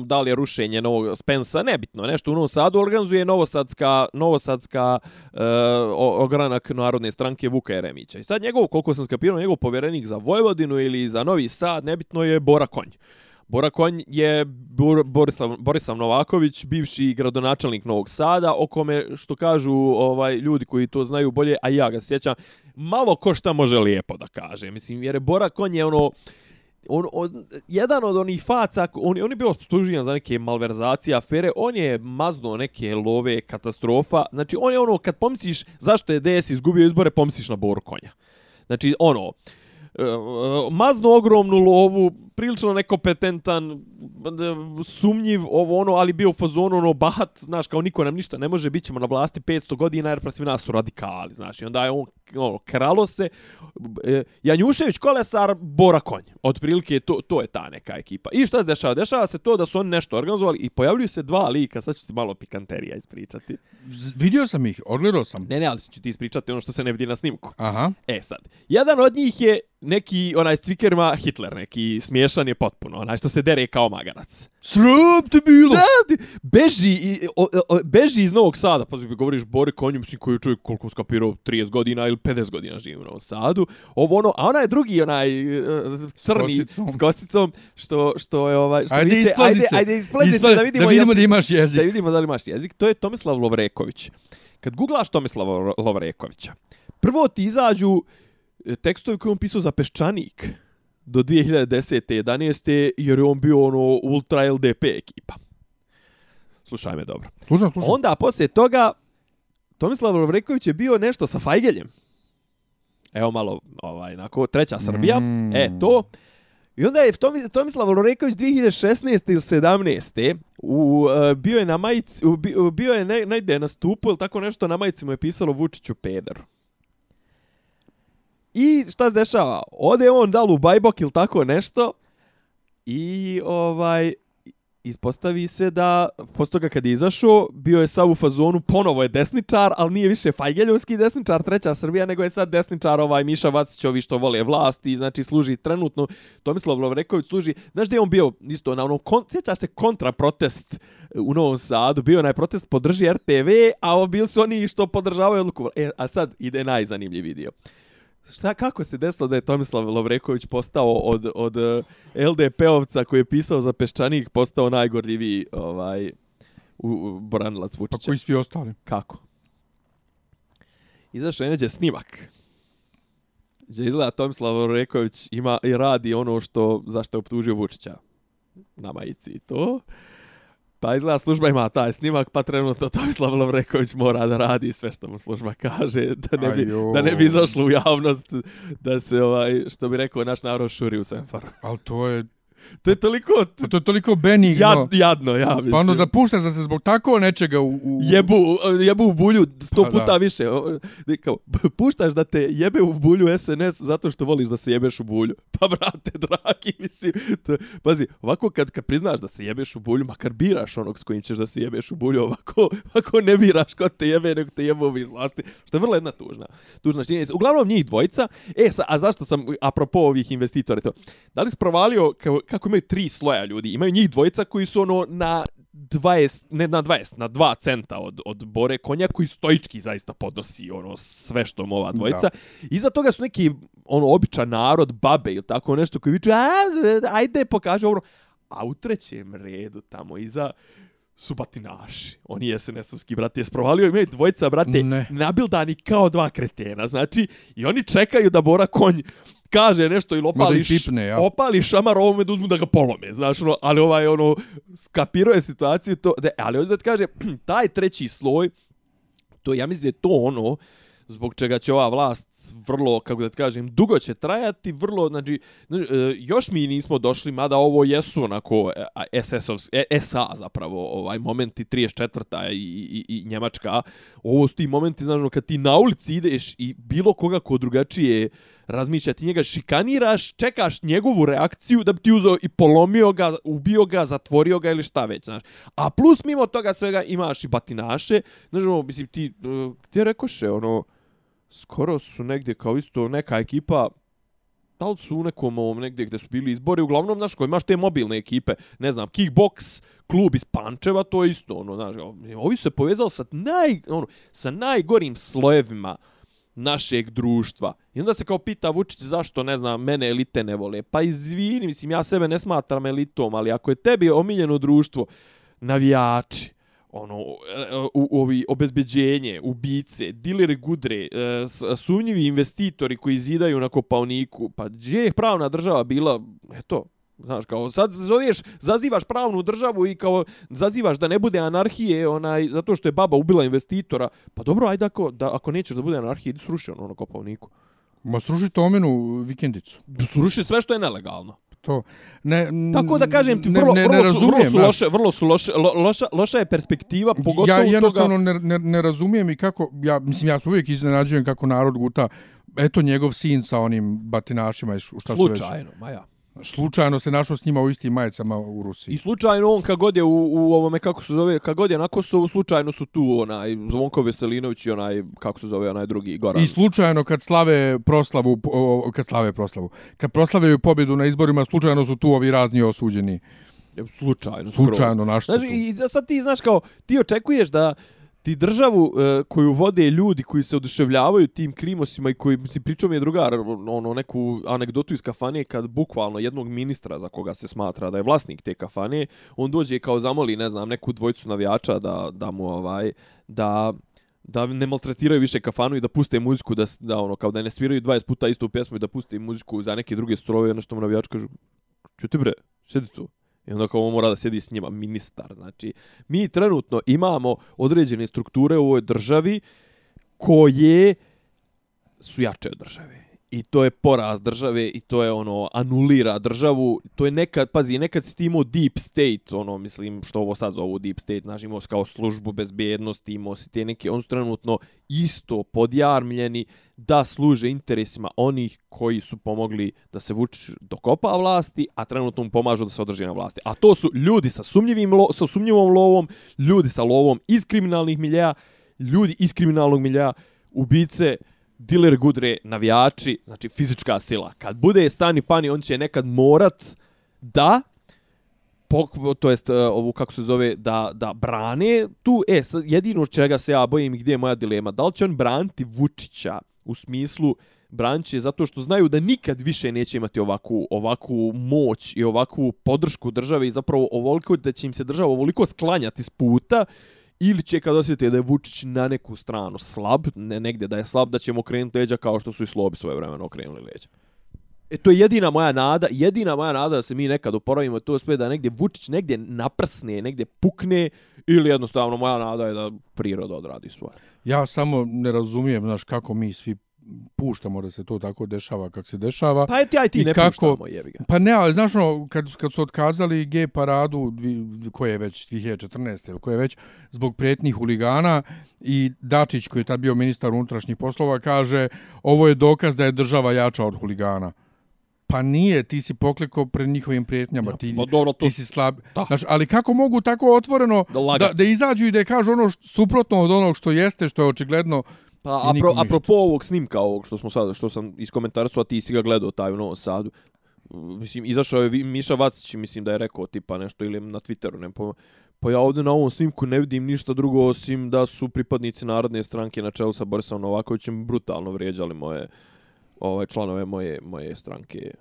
da li je rušenje novog Spensa, nebitno, nešto u Novom Sadu, organizuje Novosadska, Novosadska e, ogranak Narodne stranke Vuka Jeremića. I sad njegov, koliko sam skapirao, njegov povjerenik za Vojvodinu ili za Novi Sad, nebitno je Bora Konj. Bora Konj je Bor, Borislav, Borislav Novaković, bivši gradonačelnik Novog Sada, o kome, što kažu ovaj ljudi koji to znaju bolje, a ja ga sjećam, malo ko šta može lijepo da kaže. Mislim, jer je Bora Konj je ono, on, on, jedan od onih faca, on, on je bio stužijan za neke malverzacije, afere, on je mazno neke love, katastrofa. Znači, on je ono, kad pomisliš zašto je DS izgubio izbore, pomisliš na Boru Konja. Znači, ono, uh, mazno ogromnu lovu, prilično nekompetentan, sumnjiv, ovo ono, ali bio u fazonu ono bahat, znaš, kao niko nam ništa ne može, bit ćemo na vlasti 500 godina jer protiv nas su radikali, znaš, i onda je on ono, kralo se, e, Janjušević, Kolesar, Bora Konj, otprilike to, to je ta neka ekipa. I šta se dešava? Dešava se to da su oni nešto organizovali i pojavljuju se dva lika, sad ću se malo pikanterija ispričati. Z- Vidio sam ih, odgledao sam. Ne, ne, ali ću ti ispričati ono što se ne vidi na snimku. Aha. E sad, jedan od njih je neki, onaj s cvikerima, Hitler, neki smiješan je potpuno, onaj što se dere kao magarac. Sram te bilo! Znam ti, beži, i, o, o, beži iz Novog Sada, pa govoriš Bori Konju, mislim koji je čovjek koliko skapirao, 30 godina ili 50 godina živi u Novom Sadu, ovo ono, a ona je drugi, onaj uh, crni, s kosicom. s kosicom, što, što je ovaj, što Ajde, viče, ajde, se. ajde, isplazi se da vidimo, da, vidimo da imaš jezik. da vidimo da li imaš jezik, to je Tomislav Lovreković. Kad googlaš Tomislava Lovrekovića, prvo ti izađu e, tekstovi koje je on pisao za Peščanik do 2010. 11. jer je on bio ono ultra LDP ekipa. Slušaj me dobro. Slušam, slušam. Onda poslije toga Tomislav Lovreković je bio nešto sa Fajgeljem. Evo malo, ovaj, nako, treća Srbija. Mm. E, to. I onda je Tomi- Tomislav Lovreković 2016. ili 17. U, uh, bio je na majici, u, bi- u, bio je ne, negde na stupu ili tako nešto, na majici mu je pisalo Vučiću peder. I šta se dešava? Ode on dal u bajbok ili tako nešto i ovaj ispostavi se da posle toga kad je izašao, bio je sav u fazonu, ponovo je desničar, ali nije više Fajgeljovski desničar, treća Srbija, nego je sad desničar ovaj Miša Vacić, ovi što vole vlasti, znači služi trenutno, Tomislav Lovreković služi, znaš gdje je on bio isto na onom, kon, sjećaš se kontraprotest u Novom Sadu, bio onaj protest podrži RTV, a bili su oni što podržavaju odluku. E, a sad ide najzanimljiviji dio. Šta, kako se desilo da je Tomislav Lovreković postao od, od eh, LDP-ovca koji je pisao za Peščanik, postao najgorljiviji ovaj, u, u branilac Pa Vučića? koji svi ostali? Kako? Izašao je neđe snimak. Gdje izgleda Tomislav Lovreković ima i radi ono što, zašto je optužio Vučića na majici i to. Pa izgleda služba ima taj snimak, pa trenutno Tomislav Lovreković mora da radi sve što mu služba kaže, da ne bi, da ne bi izašlo u javnost, da se, ovaj, što bi rekao naš narod, šuri u senfar. Ali to je, To je toliko to je toliko benigno. jad, jadno, ja mislim. Pa ono da puštaš da se zbog tako nečega u... u... jebu, jebu u bulju sto Pa puta da. više. Kao, puštaš da te jebe u bulju SNS zato što voliš da se jebeš u bulju. *laughs* Pa brate, dragi, mislim. To, pazi, ovako kad, kad priznaš da se jebeš u bulju, makar biraš onog s kojim ćeš da se jebeš u bulju, ovako, ovako ne biraš ko te jebe, nego te jebe ovi iz vlasti. Što je vrlo jedna tužna, tužna činjenica. Uglavnom njih dvojica. E, sa, a zašto sam, apropo ovih investitora, to, da li si provalio kao, kako imaju tri sloja ljudi? Imaju njih dvojica koji su ono na 20, ne na 20, na 2 centa od, od Bore Konja koji stoički zaista podnosi ono sve što mu ova dvojica. Da. Iza toga su neki ono običan narod, babe ili tako nešto koji viču, "A, ajde pokaže ovo. A u trećem redu tamo iza su batinaši. Oni je SNS-ovski, brate, je sprovalio imaju dvojica, brate, Ne. nabildani kao dva kretena. Znači, i oni čekaju da Bora Konj kaže nešto ili Ma da opali, ih pipne, ja. opali šamar ovome da uzmu da ga polome, znaš, ono, ali ovaj, ono, skapirao je situaciju, to, da, ali ovdje da ti kaže, *clears throat* taj treći sloj, to ja mislim je to ono, zbog čega će ova vlast vrlo, kako da ti kažem, dugo će trajati, vrlo, znači, znači, e, još mi nismo došli, mada ovo jesu onako e, SS-ovs, e, SA zapravo, ovaj momenti 34. i, i, i Njemačka, ovo su ti momenti, znači, ono, kad ti na ulici ideš i bilo koga ko drugačije razmišlja, ti njega šikaniraš, čekaš njegovu reakciju da bi ti uzeo i polomio ga, ubio ga, zatvorio ga ili šta već, znaš. A plus mimo toga svega imaš i batinaše, znači, ono, mislim, ti, gdje rekoše, ono, skoro su negdje kao isto neka ekipa, da li su u nekom ovom negdje gdje su bili izbori, uglavnom, znaš, koji imaš te mobilne ekipe, ne znam, Kickbox, klub iz Pančeva, to je isto, ono, znaš, ovi su se povezali sa, naj, ono, sa najgorim slojevima našeg društva. I onda se kao pita Vučić zašto, ne znam, mene elite ne vole. Pa izvini, mislim, ja sebe ne smatram elitom, ali ako je tebi omiljeno društvo, navijači, ono u, u ovi obezbeđenje, ubice, dileri gudre, e, sumnjivi investitori koji zidaju na Kopaoniku, pa gdje je pravna država bila, eto, Znaš, kao sad zoveš, zazivaš pravnu državu i kao zazivaš da ne bude anarhije, onaj, zato što je baba ubila investitora. Pa dobro, ajde ako, da, ako nećeš da bude anarhije, idi sruši ono na Kopaoniku. Ma sruši Tomenu vikendicu. Sruši sve što je nelegalno to ne tako da kažem ti vrlo ne, ne, ne vrlo, vrlo su loše vrlo su loše lo, loša loša je perspektiva pogotovo ja jednostavno toga... ne, ne, ne razumijem i kako ja mislim ja se uvijek iznenađujem kako narod guta eto njegov sin sa onim batinašima i šta su već slučajno ma ja slučajno se našao s njima u istim majicama u Rusiji. I slučajno on kad god je u, u ovome, kako se zove, kad god je na Kosovu, slučajno su tu onaj Zvonko Veselinović i onaj, kako se zove, onaj drugi Goran. I slučajno kad slave proslavu, kad slave proslavu, kad proslavljaju pobjedu na izborima, slučajno su tu ovi razni osuđeni. Slučajno. Slučajno, naš znači, I sad ti, znaš, kao, ti očekuješ da, ti državu uh, koju vode ljudi koji se oduševljavaju tim krimosima i koji si pričao mi je drugar ono neku anegdotu iz kafane kad bukvalno jednog ministra za koga se smatra da je vlasnik te kafane on dođe kao zamoli ne znam neku dvojicu navijača da da mu ovaj da da ne maltretiraju više kafanu i da puste muziku da da ono kao da ne sviraju 20 puta istu pjesmu i da puste muziku za neke druge strojeve ono što mu navijač kaže čuti bre sedi tu. I onda kao mora da sjedi s njima ministar. Znači, mi trenutno imamo određene strukture u ovoj državi koje su jače od države. I to je poraz države i to je ono anulira državu. To je nekad, pazi, nekad si ti imao deep state, ono, mislim, što ovo sad zovu deep state, znači imao kao službu bezbjednosti, imao si te neke, on su trenutno isto podjarmljeni da služe interesima onih koji su pomogli da se Vučić dokopa vlasti, a trenutno mu pomažu da se održi na vlasti. A to su ljudi sa, sumnjivim lo, sa sumnjivom lovom, ljudi sa lovom iz kriminalnih miljeja ljudi iz kriminalnog miljeja ubice, diler gudre, navijači, znači fizička sila. Kad bude stani pani, on će nekad morat da pok, to jest e, ovu kako se zove da da brane tu e jedino čega se ja bojim gdje je moja dilema da li će on braniti Vučića u smislu branće zato što znaju da nikad više neće imati ovakvu ovakvu moć i ovakvu podršku države i zapravo ovoliko da će im se država ovoliko sklanjati s puta ili će kad osjetite da je Vučić na neku stranu slab, ne negdje da je slab, da ćemo okrenuti leđa kao što su i slobi svoje vremena okrenuli leđa. E to je jedina moja nada, jedina moja nada da se mi nekad oporavimo, to sve da negdje Vučić negdje naprsne, negdje pukne, ili jednostavno moja nada je da priroda odradi svoje. Ja samo ne razumijem, znaš, kako mi svi puštamo da se to tako dešava kako se dešava. Pa ti aj ti ne kako, puštamo, jebi ga. Pa ne, ali znaš ono, kad, kad su otkazali G paradu, koje je već 2014. ili koje je već, zbog prijetnih huligana i Dačić koji je tad bio ministar unutrašnjih poslova kaže ovo je dokaz da je država jača od huligana. Pa nije, ti si pokliko pred njihovim prijetnjama, ja, ti, pa dobro, to... ti si slab. Znaš, ali kako mogu tako otvoreno da, da, da izađu i da kažu ono što, suprotno od onog što jeste, što je očigledno Pa apro, apropo ovog snimka ovog što smo sad što sam iz komentarstva ti si ga gledao taj u Novom Sadu. Mislim izašao je Miša Vacić mislim da je rekao tipa nešto ili na Twitteru ne pa pa ja ovdje na ovom snimku ne vidim ništa drugo osim da su pripadnici narodne stranke na čelu sa Borisom Novakovićem brutalno vrijeđali moje ovaj članove moje moje stranke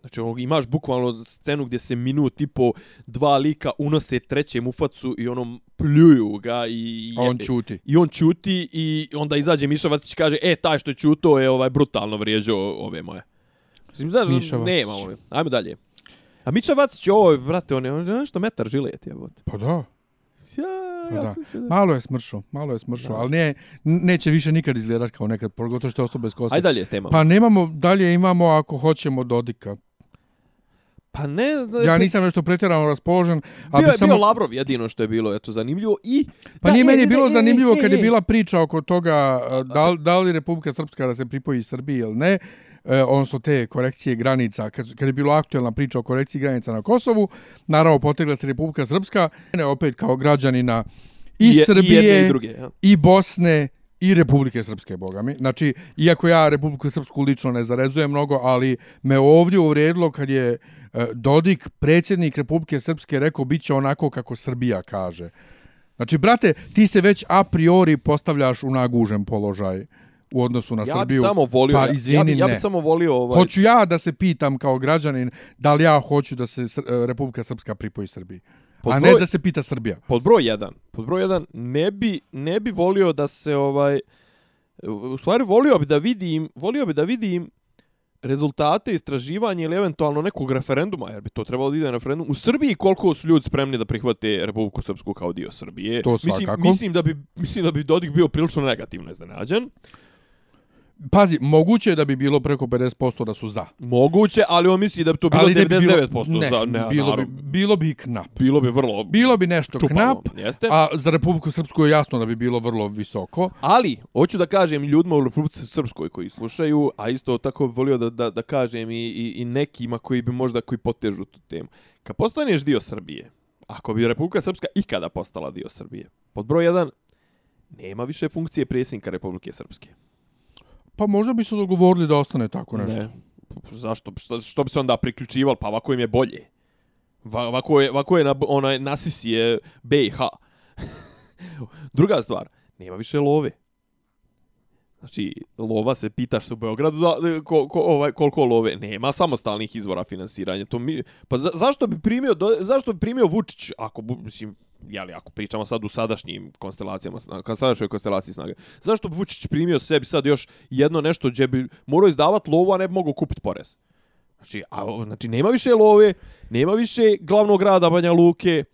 Znači, ovog, imaš bukvalno scenu gdje se minut i po dva lika unose trećem u facu i onom pljuju ga i... A on čuti. I on čuti i onda izađe Mišavac i kaže, e, taj što je čuto je ovaj brutalno vrijeđao ove moje. Mislim, znaš, Mišavac. nema ove. Ajmo dalje. A Mišavac će ovo, brate, on je, on je nešto metar žilet, je. Pa da. Ja, ja da. Se, da. Malo je smršao, malo je smršao, ali ne, neće više nikad izgledati kao nekad, pogotovo što je ostao bez kose. Ajde dalje s temama. Pa nemamo, dalje imamo, ako hoćemo, Dodika. Pa ne znam. Ja nisam nešto pretjerano raspoložen. A bio je samo... bio Lavrov jedino što je bilo eto zanimljivo. I, pa da, nije meni bilo e, zanimljivo e, kad je bila priča oko toga da, da li Republika Srpska da se pripoji Srbiji ili ne. E, odnosno te korekcije granica, kad, kad je bilo aktuelna priča o korekciji granica na Kosovu, naravno potegla se Republika Srpska, ne opet kao građanina i, I Srbije, i, i, druge, ja. i Bosne, i Republike Srpske, boga mi. Znači, iako ja Republiku Srpsku lično ne zarezujem mnogo, ali me ovdje uvrijedilo kad je E, Dodik, predsjednik Republike Srpske, rekao bit će onako kako Srbija kaže. Znači, brate, ti se već a priori postavljaš u nagužen položaj u odnosu na ja Srbiju. bi samo volio, pa izvini, ja, bi, ja bi ne. samo volio ovaj, Hoću ja da se pitam kao građanin da li ja hoću da se e, Republika Srpska pripoji Srbiji. Pod A ne broj- da se pita Srbija. pod broj 1. Pod broj 1 ne bi ne bi volio da se ovaj u stvari volio bi da vidim, volio bi da vidim rezultate istraživanja ili eventualno nekog referenduma, jer bi to trebalo da ide na referendum. U Srbiji koliko su ljudi spremni da prihvate Republiku Srpsku kao dio Srbije? To mislim, svakako. mislim da bi mislim da bi Dodik bio prilično negativno iznenađen. Pazi, moguće je da bi bilo preko 50% da su za. Moguće, ali on misli da bi to bilo Ali ne bi 99% ne, za ne, bilo, bi, naravno. bilo bi knap. bilo bi vrlo Bilo bi nešto čupavo, knap, jeste? a za Republiku Srpsku je jasno da bi bilo vrlo visoko. Ali, hoću da kažem ljudima u Republici Srpskoj koji slušaju, a isto tako volio da, da, da kažem i, i, i nekima koji bi možda koji potežu tu temu. Kad postaneš dio Srbije, ako bi Republika Srpska ikada postala dio Srbije, pod broj 1, nema više funkcije predsjednika Republike Srpske. Pa možda bi se dogovorili da ostane tako nešto. Ne. Zašto? Što, što bi se onda priključivali? Pa ovako im je bolje. Va, ovako je, ovako je na, onaj, nasisi je BiH. *laughs* Druga stvar, nema više love. Znači, lova se pitaš se u Beogradu da, ko, ko, ovaj, koliko love. Nema samostalnih izvora finansiranja. To mi, pa za, zašto bi primio, do, zašto bi primio Vučić, ako, mislim, jeli, ako pričamo sad u sadašnjim konstelacijama, snaga, kad sadašnjoj konstelaciji snage, zašto bi Vučić primio sebi sad još jedno nešto gdje bi morao izdavati lovu, a ne bi mogao kupiti porez? Znači, a, znači, nema više love, nema više glavnog grada Banja Luke,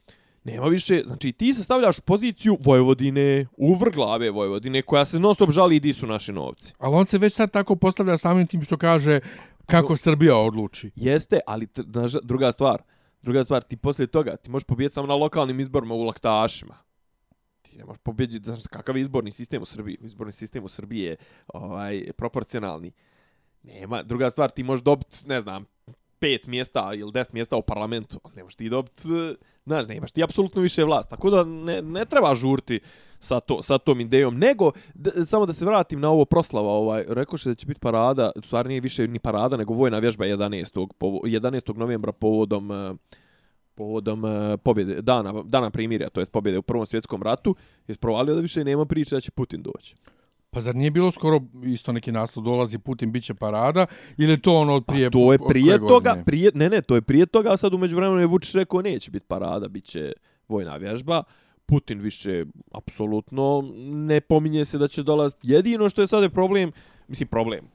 nema više, znači ti se stavljaš u poziciju Vojvodine, u vrglave Vojvodine, koja se non stop žali i di su naši novci. Ali on se već sad tako postavlja samim tim što kaže kako Srbija odluči. Jeste, ali znaš, druga stvar, druga stvar, ti poslije toga, ti možeš pobijeti samo na lokalnim izborima u laktašima. Ti ne možeš pobjeđiti, znaš, kakav je izborni sistem u Srbiji? Izborni sistem u Srbiji je ovaj, proporcionalni. Nema, druga stvar, ti možeš dobiti, ne znam, pet mjesta ili deset mjesta u parlamentu, ne možeš ti dobiti, eh, znaš, nemaš ti apsolutno više vlast. Tako da ne, ne treba žurti sa, to, sa tom idejom, nego, d, samo da se vratim na ovo proslava, ovaj, rekao da će biti parada, u stvari nije više ni parada, nego vojna vježba 11. povo- 11. novembra povodom eh, povodom eh, pobjede, dana, dana primirja, to jest pobjede u Prvom svjetskom ratu, je sprovalio da više nema priče da će Putin doći. Pa zar nije bilo skoro isto neki naslov dolazi Putin biće parada ili to ono od prije to je prije toga, godine? prije, ne, ne, to je prije toga, a sad umeđu vremenu je Vučić rekao neće biti parada, bit će vojna vježba. Putin više, apsolutno, ne pominje se da će dolaziti. Jedino što je sad je problem, mislim problem,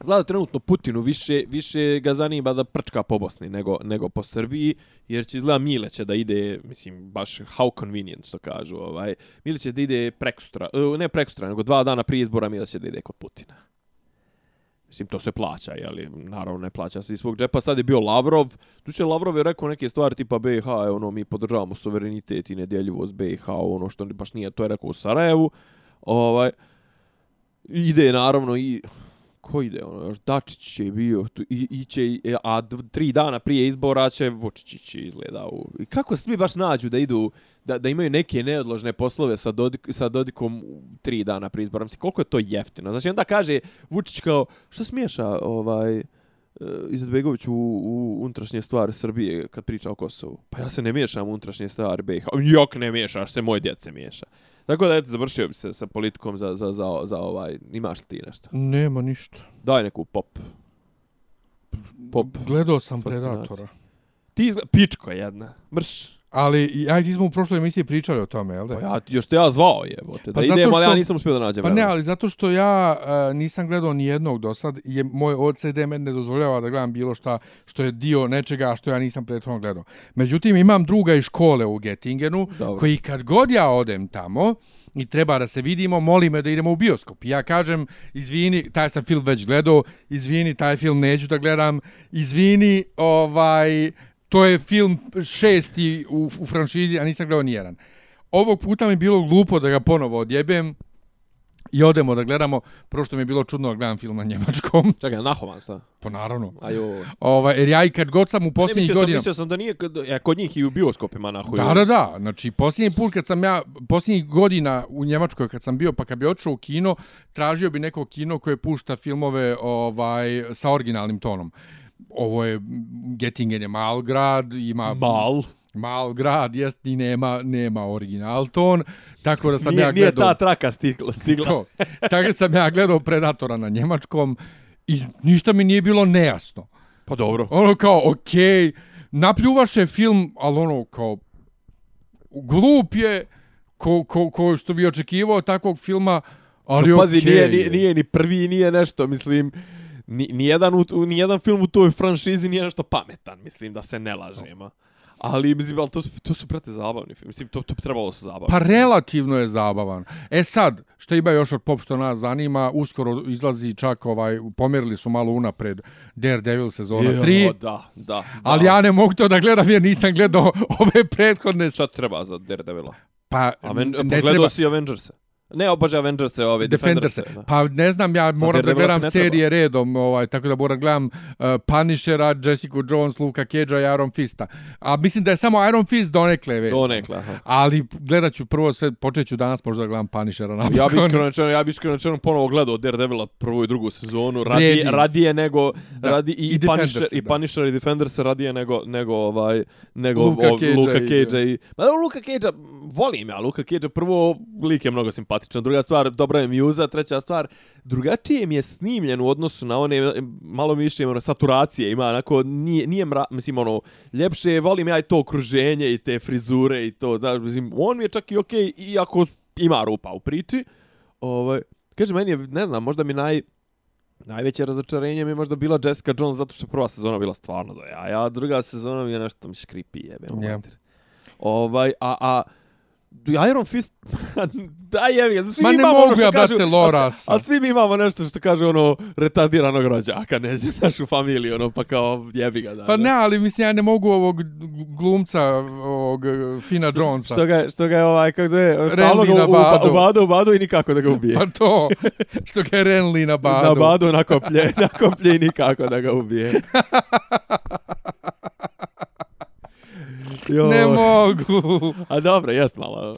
Zna da trenutno Putinu više, više ga zanima da prčka po Bosni nego, nego po Srbiji, jer će izgleda Mile će da ide, mislim, baš how convenient, što kažu, ovaj, Mile će da ide prekstra, e, ne prekstra, nego dva dana prije izbora Mile će da ide kod Putina. Mislim, to se plaća, jeli, naravno ne plaća se iz svog džepa. Sad je bio Lavrov, tuče Lavrov je rekao neke stvari tipa BiH, je ono, mi podržavamo suverenitet i nedjeljivost BiH, ono što baš nije, to je rekao u Sarajevu. Ovaj, ide naravno i ko ide ono još Dačić je bio tu i iće i- a dv, tri dana prije izbora će Vučić izgleda u i kako se svi baš nađu da idu da, da imaju neke neodložne poslove sa Dodik, sa Dodikom tri dana prije izbora mislim koliko je to jeftino znači onda kaže Vučić kao što smiješa ovaj e, Izetbegović u, u unutrašnje stvari Srbije kad priča o Kosovu. Pa ja se ne miješam u unutrašnje stvari BiH. Jok ne miješaš se, moj djece miješa. Tako da eto, završio bi se sa politikom za, za, za, za ovaj, imaš li ti nešto? Nema ništa. Daj neku pop. Pop. Gledao sam. Predatora. Ti izgleda, pičko jedna. Mrš. Ali, ja ti smo u prošloj emisiji pričali o tome, jel da? Pa ja, još te ja zvao jebote. Da Pa zato idem, ali ja nisam uspio da nađem. Pa ne, ali zato što ja uh, nisam gledao ni jednog do sad, je moj OCD meni ne dozvoljava da gledam bilo šta što je dio nečega što ja nisam prethodno gledao. Međutim, imam druga iz škole u Gettingenu, Dobro. koji kad god ja odem tamo i treba da se vidimo, moli me da idemo u bioskop. I Ja kažem, izvini, taj sam film već gledao, izvini, taj film neću da gledam, izvini, ovaj, to je film šesti u, u franšizi, a nisam gledao nijedan. Ovog puta mi je bilo glupo da ga ponovo odjebem, i odemo da gledamo, prvo što mi je bilo čudno da gledam film na njemačkom, Čekaj, nahovan šta? pa naravno. Ajo. Ovaj, jer ja i kad god sam u posljednjih godina... mislio sam da nije kod, ja, kod njih i u bioskopima nahuj. Da, da, da. Znači, posljednji put kad sam ja, posljednjih godina u Njemačkoj kad sam bio, pa kad bi otišao u kino, tražio bi neko kino koje pušta filmove ovaj sa originalnim tonom. Ovo je, Gettingen je mal grad, ima... Mal. Mal grad jest i nema, nema original ton, tako da sam Nije, ja nije gledao... ta traka stigla. stigla. To. Tako sam ja gledao Predatora na njemačkom i ništa mi nije bilo nejasno. Pa dobro. Ono kao, okej, napljuvaše film, ali ono kao, glup je, ko, ko, ko što bi očekivao takvog filma, ali Pa Pazi, okej nije, je. nije, nije ni prvi, nije nešto, mislim, ni, ni, jedan, u, ni jedan film u toj franšizi nije nešto pametan, mislim, da se ne lažemo. Ali, mislim, ali to, su- to su, prate, zabavni film. Mislim, to, to bi trebalo se zabavni. Pa relativno je zabavan. E sad, što ima još od pop što nas zanima, uskoro izlazi čak ovaj, pomjerili su malo unapred Daredevil sezona 3. Jo, da, da, da. Ali ja ne mogu to da gledam jer nisam gledao *laughs* ove prethodne. Šta treba za Daredevila? Pa Aven, ne treba si Avengers-e? Ne, obađe Avengers-e, ove, Defenders. Defenders-e. da. Pa ne znam, ja moram da gledam ne treba. serije redom, ovaj, tako da moram gledam uh, Punishera, Jessica Jones, Luka Cage-a i Iron Fista. A mislim da je samo Iron Fist donekle već. Donekle, aha. Ali gledat ću prvo sve, počet ću danas možda da gledam Punishera napokon. Ja bih iskreno rečeno, ja bih iskreno rečeno ponovo gledao Daredevila prvu i drugu sezonu, radije, Vrijedi. radije nego Da. radi i, I i Punisher Defenders, i. Punisher i Defenders radije nego nego ovaj nego Luka Cagea Luka i- Cagea i Ma Luka Cagea volim ja Luka Cagea prvo lik je mnogo simpatičan, druga stvar dobra je mjuza, treća stvar drugačije mi je snimljen u odnosu na one malo više ono saturacije ima onako nije nije mra, mislim ono ljepše je, volim ja i to okruženje i te frizure i to znaš mislim on mi je čak i okej iako ima rupa u priči ovaj kaže meni je ne znam možda mi naj Najveće razočarenje mi je možda bila Jessica Jones zato što prva sezona bila stvarno do jaja, a druga sezona mi je nešto mi škripi jebe. Yeah. Ovaj, a, a Iron Fist, *laughs* da je, svi Ma mi ne imamo ono mogu što ja, brate, a, Lorasa. a, svi mi imamo nešto što kaže ono retardiranog rođaka, ne znam, *laughs* našu familiju, ono, pa kao jebi ga, da. Pa ne, ali mislim ja ne mogu ovog glumca, ovog eh, Fina Jonesa. Što ga, što ga je ovaj, kako zove, stalno Renly ga na u- u- badu. ubado, ubado i nikako da ga ubije. Pa to, *laughs* što ga je Renly na badu. Na badu nakoplje, nakoplje i nikako da ga ubije. Jo. Ne mogu. *laughs* A dobro, jest malo.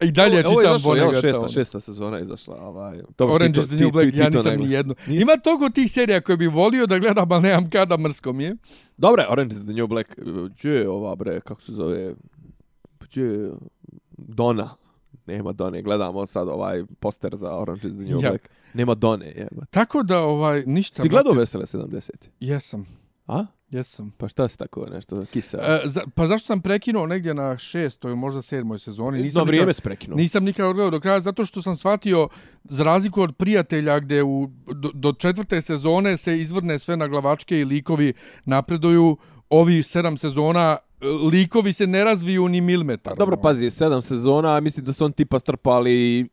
I dalje Ovo- ovo je čitam izašlo, evo, šesta, šesta sezona izašla. Ovaj. Dobro, Orange is the New Black, ti- ja ti to nisam ni jednu. Ima toliko tih serija koje bi volio da gledam, ali nemam kada mrsko mi je. Dobro je, Orange is the New Black. Gdje je ova bre, kako se zove? Gdje je Dona? Nema Done, gledamo sad ovaj poster za Orange is the New Ja. Black. Nema Done, jeba. Tako da, ovaj, ništa. Ti gledao. Vesele 70? Jesam, A? Jesam. Pa šta si tako nešto, kisa? E, za, pa zašto sam prekinuo negdje na šestoj, možda sedmoj sezoni? Nisam nikad- vrijeme sprekinuo. Nisam nikad gledao do kraja, zato što sam shvatio, za razliku od prijatelja, gde u, do, do četvrte sezone se izvrne sve na glavačke i likovi napreduju, ovi sedam sezona, e, likovi se ne razviju ni milimetar. Dobro, ono. pazi, sedam sezona, mislim da su on tipa strpali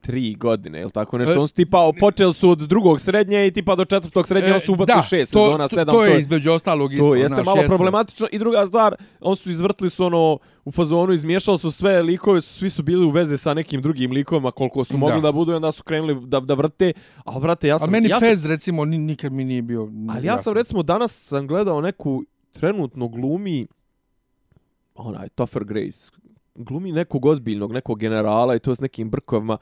tri godine, ili tako nešto. E, on su tipa, počeli su od drugog srednje i tipa do četvrtog srednje, on su ubacili šest to, sezona, to, sedam. to je između ostalog isto. To jeste malo problematično. I druga stvar, on su izvrtli su ono u fazonu, izmiješali su sve likove, su, svi su bili u veze sa nekim drugim likovima koliko su mogli Da. da, budu i onda su krenuli da, da vrte. Ali vrate, ja sam... A meni ja sam, Fez, recimo, ni, nikad mi nije bio Ali ja sam recimo danas sam gledao neku trenutno glumi onaj Topher Grace. Glumi nekog ozbiljnog, nekog generala i to s nekim brkovima.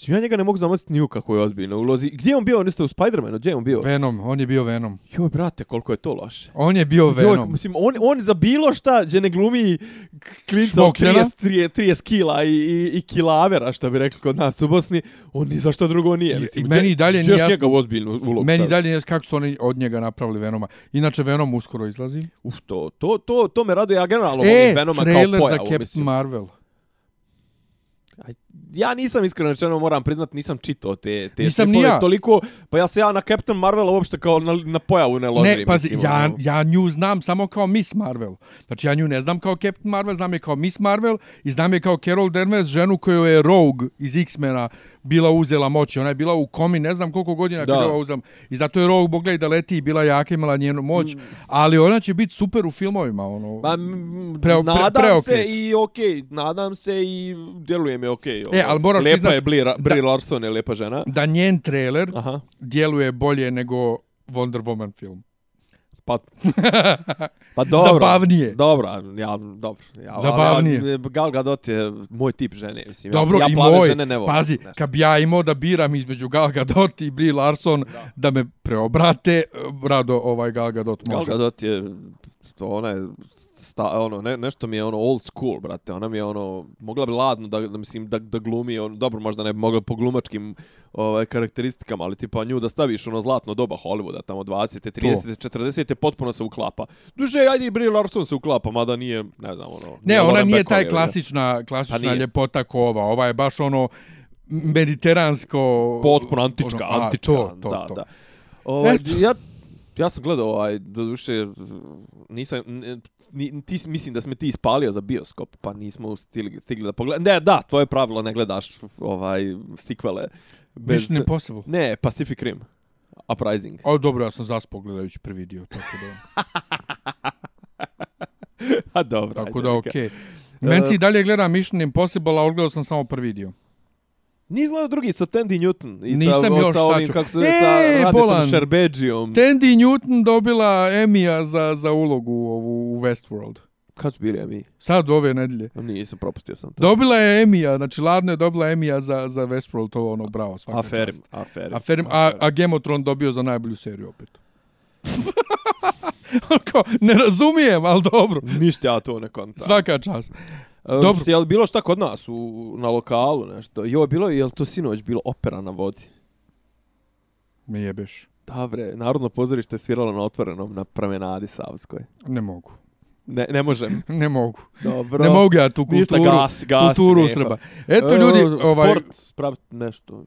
Mislim, ja njega ne mogu zamisliti ni u kakvoj ozbiljnoj ulozi. Gdje je on bio? On isto u Spider-Manu. Gdje je on bio? Venom, on je bio Venom. Joj, brate, koliko je to loše. On je bio Joj, Venom. mislim, on, on za bilo šta, gdje ne glumi klinca od Šmokljena? 30, 30, 30 kila i, i, i kilavera, što bi rekli kod nas u Bosni, on ni za šta drugo nije. I- Mislim, i meni gdje- dalje nije jasno- u ozbiljnu ulogu. Meni dalje je kako su oni od njega napravili Venoma. Inače, Venom uskoro izlazi. Uf, to, to, to, to me raduje, ja generalno E, volim Venoma kao trailer za pojavu. Captain mislim. Marvel. Aj, Ja nisam iskreno rečeno, moram priznat, nisam čitao te, te Nisam ni stripove ja. toliko, pa ja se ja na Captain Marvela uopšte kao na, na pojavu ne ložim. Ne, pazi, mislim, ja, ono. ja nju znam samo kao Miss Marvel. Znači, ja nju ne znam kao Captain Marvel, znam je kao Miss Marvel i znam je kao Carol Danvers, ženu koju je Rogue iz X-mena bila uzela moći. Ona je bila u komi, ne znam koliko godina Da. kada je uzela. I zato je Rogue mogla i da leti i bila jaka, imala njenu moć. Ali ona će biti super u filmovima. Ono. Ma, m, Preo- pre- nadam preokret. se i okej, nadam se i djeluje mi okej. E, ali moraš Lepa priznat je Brie, da- Brie Larson, je lepa žena. Da njen trailer Aha. djeluje bolje nego Wonder Woman film. Pa, *laughs* pa dobro. Zabavnije. Dobro, ja, dobro. Ja, Zabavnije. Ja, Gal Gadot je moj tip žene. Mislim, Dobro, ja, ja i moj, žene ne volim. pazi, znaš. kad bi ja imao da biram između Gal Gadot i Brie Larson da, da me preobrate, rado ovaj Gal Gadot Gal može. Gadot je, to ona je sta, ono, ne, nešto mi je ono old school, brate. Ona mi je ono, mogla bi ladno da, da mislim, da, da glumi, ono, dobro, možda ne bi mogla po glumačkim ovaj, karakteristikama, ali tipa nju da staviš ono zlatno doba Hollywooda, tamo 20. 30. 40. potpuno se uklapa. Duže, ajde i Brie Larson se uklapa, mada nije, ne znam, ono... Ne, ona Lauren nije taj je, klasična, Pa klasična nije. ljepota ko ova. Je baš ono mediteransko... potpuno antička, ono, a, antička, To, to, da, to. da. Ovaj, ja, ja sam gledao, ovaj, do duše, nisam, ni, ti, mislim da sme ti ispalio za bioskop, pa nismo stigli, stigli da pogledamo. Ne, da, tvoje pravilo, ne gledaš ovaj, sikvele. Mission Impossible. Ne, Pacific Rim. Uprising. O, dobro, ja sam zaspao gledajući prvi dio, tako da, *laughs* A dobro. tako ajde, da okej. Men si i dalje gleda Mission Impossible, a odgledao sam samo prvi dio. Nisi gledao drugi sa Tandy Newton i Nisam sa, još, sa ovim, kako se zove, E, sa Radetom Bolan. Šerbeđijom. Tandy Newton dobila Emija za, za ulogu ovu u Westworld. Kad su bili, a mi? Sad ove nedelje. Nisam, propustio sam to. Dobila je Emija, znači ladno je dobila Emija za, za Westworld, to je ono bravo, svaka Aferim, čast. aferim. Aferim, a, a of Thrones dobio za najbolju seriju opet. *laughs* Kao, ne razumijem, ali dobro. Ništa ja to ne kontam. Svaka čast. Dobro. Dobro. Je li bilo šta kod nas u, na lokalu nešto? Jo, bilo je, je li to sinoć bilo opera na vodi? Me jebeš. Da bre, Narodno pozorište je sviralo na otvorenom na promenadi Savskoj. Ne mogu. Ne, ne možem. *laughs* Ne mogu. Dobro. Ne mogu ja tu Ništa, kulturu, gasi, gasi, kulturu neha. Srba. Eto ljudi, E, ovaj, Sport, spraviti nešto.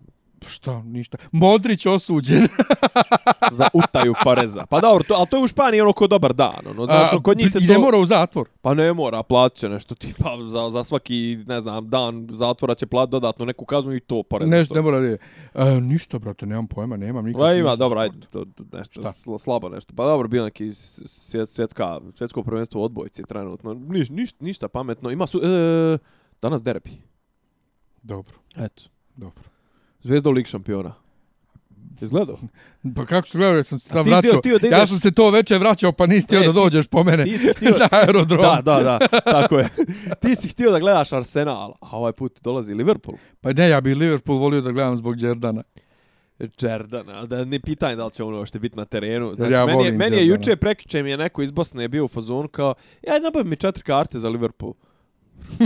Šta, ništa. Modrić osuđen. *laughs* za utaju poreza. Pa dobro, to, ali to je u Španiji ono ko dobar dan. Ono, znaš, ono, kod njih se to... ne mora u zatvor. Pa ne mora, platit će nešto tipa za, za svaki, ne znam, dan zatvora će plat dodatno neku kaznu i to porez. Nešto ne mora da je. E, ništa, brate, nemam pojma, nemam nikakvog. Pa ima, dobro, ajde, to, to nešto, Šta? sla, slabo nešto. Pa dobro, bio neki svjet, svjetska, svjetsko prvenstvo u odbojci trenutno. Niš, niš, ništa pametno. Ima su, e, danas derbi. Dobro, Eto. dobro. Zvezda u lig šampiona. Izgledao? Pa kako su gledali, sam se A tam ti vraćao. htio- htio da Ja sam se to veče vraćao, pa nisi htio da si- dođeš po mene Ti si htio, na aerodrom. Da, da, da, tako je. Ti si htio da gledaš Arsenal, a ovaj put dolazi Liverpool. Pa ne, ja bi Liverpool volio da gledam zbog Jordana. Jordana, da ne pitanje da li će ono što biti na terenu. Znači, Ja meni, je, meni je juče prekiče mi je neko iz Bosne bio u fazonu kao, ja nabavim mi četiri karte za Liverpool. *laughs*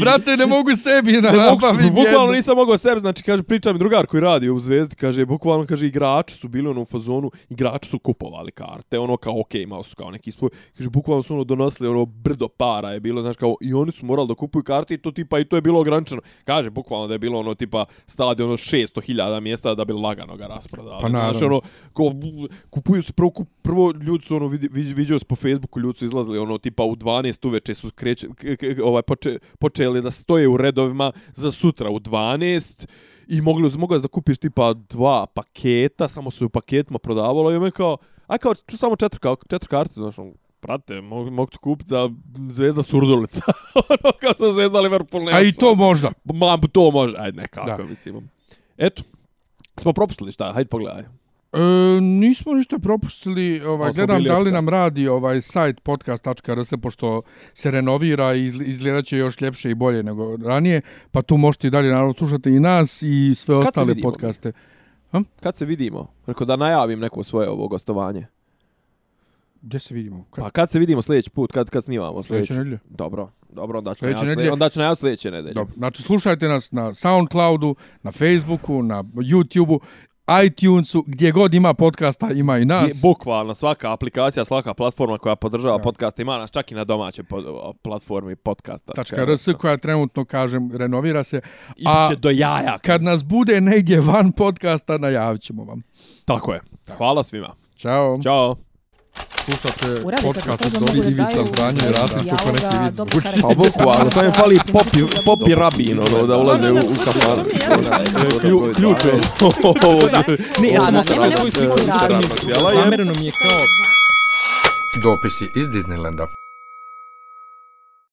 Brate, ne mogu sebi da Ne mogu, nabavim bukvalno jednu. nisam mogao sebi, znači kaže priča mi drugar koji radi u Zvezdi, kaže bukvalno kaže igrači su bili ono u fazonu, igrači su kupovali karte, ono kao okej, imao su kao neki svoj, kaže bukvalno su ono donosili ono brdo para je bilo, znači kao i oni su morali da kupuju karte i to tipa i to je bilo ograničeno. Kaže bukvalno da je bilo ono tipa stadion ono 600.000 mjesta da bi lagano ga rasprodali. Pa znači naravno. ono bu- kupuju se prvo kup, prvo ljudi su ono vidi, vidi, vidio se po Facebooku ljudi su izlazili ono tipa u 12 uveče su kreće, ovaj poče, počeli da stoje u redovima za sutra u 12 i mogli mogao da kupiš tipa dva paketa, samo su u paketima prodavalo i ome kao aj kao samo četiri kao četiri karte, znači ono, Prate, mogu, mogu to kupiti za Zvezda Surdulica. *laughs* ono kao sam Zvezda Liverpool. nema A i to možda. Ma, to može. Ajde, nekako, Da. mislim. Eto. Smo propustili šta, hajde pogledaj. E, nismo ništa propustili, ovaj, gledam da li nam radi ovaj sajt podcast.rs pošto se renovira i izgl- izgledat će još ljepše i bolje nego ranije, pa tu možete i dalje naravno slušati i nas i sve Kad ostale podcaste. Kad se vidimo? Rekao da najavim neko svoje ovo gostovanje. Gdje se vidimo? Kad? Pa kad se vidimo sljedeći put, kad kad snimamo Sljedeće sljedeći? nedelje. Dobro, dobro, onda ću Sljedeće najaviti nedelje. onda ću najaviti sljedeće nedelje. Dobro, znači slušajte nas na Soundcloudu, na Facebooku, na YouTubeu, iTunesu, gdje god ima podcasta, ima i nas. I Bukvalno, svaka aplikacija, svaka platforma koja podržava Da. podcast ima nas čak i na domaćoj pod, platformi podcasta. .rs koja trenutno, kažem, renovira se. I a- do jaja. Kad nas bude negdje van podcasta, najavit ćemo vam. Tako je. Hvala svima. Ćao. Ćao slušate podcast od Dobri Ivica Zdanje i Rasim kako neki vid. Pa boku, ali sam je pali pop i rabin, ono, da ulaze u kafan. Ključe. Ne, ja sam otrlo svoju sliku. Zamereno mi je kao... Dopisi iz Disneylanda.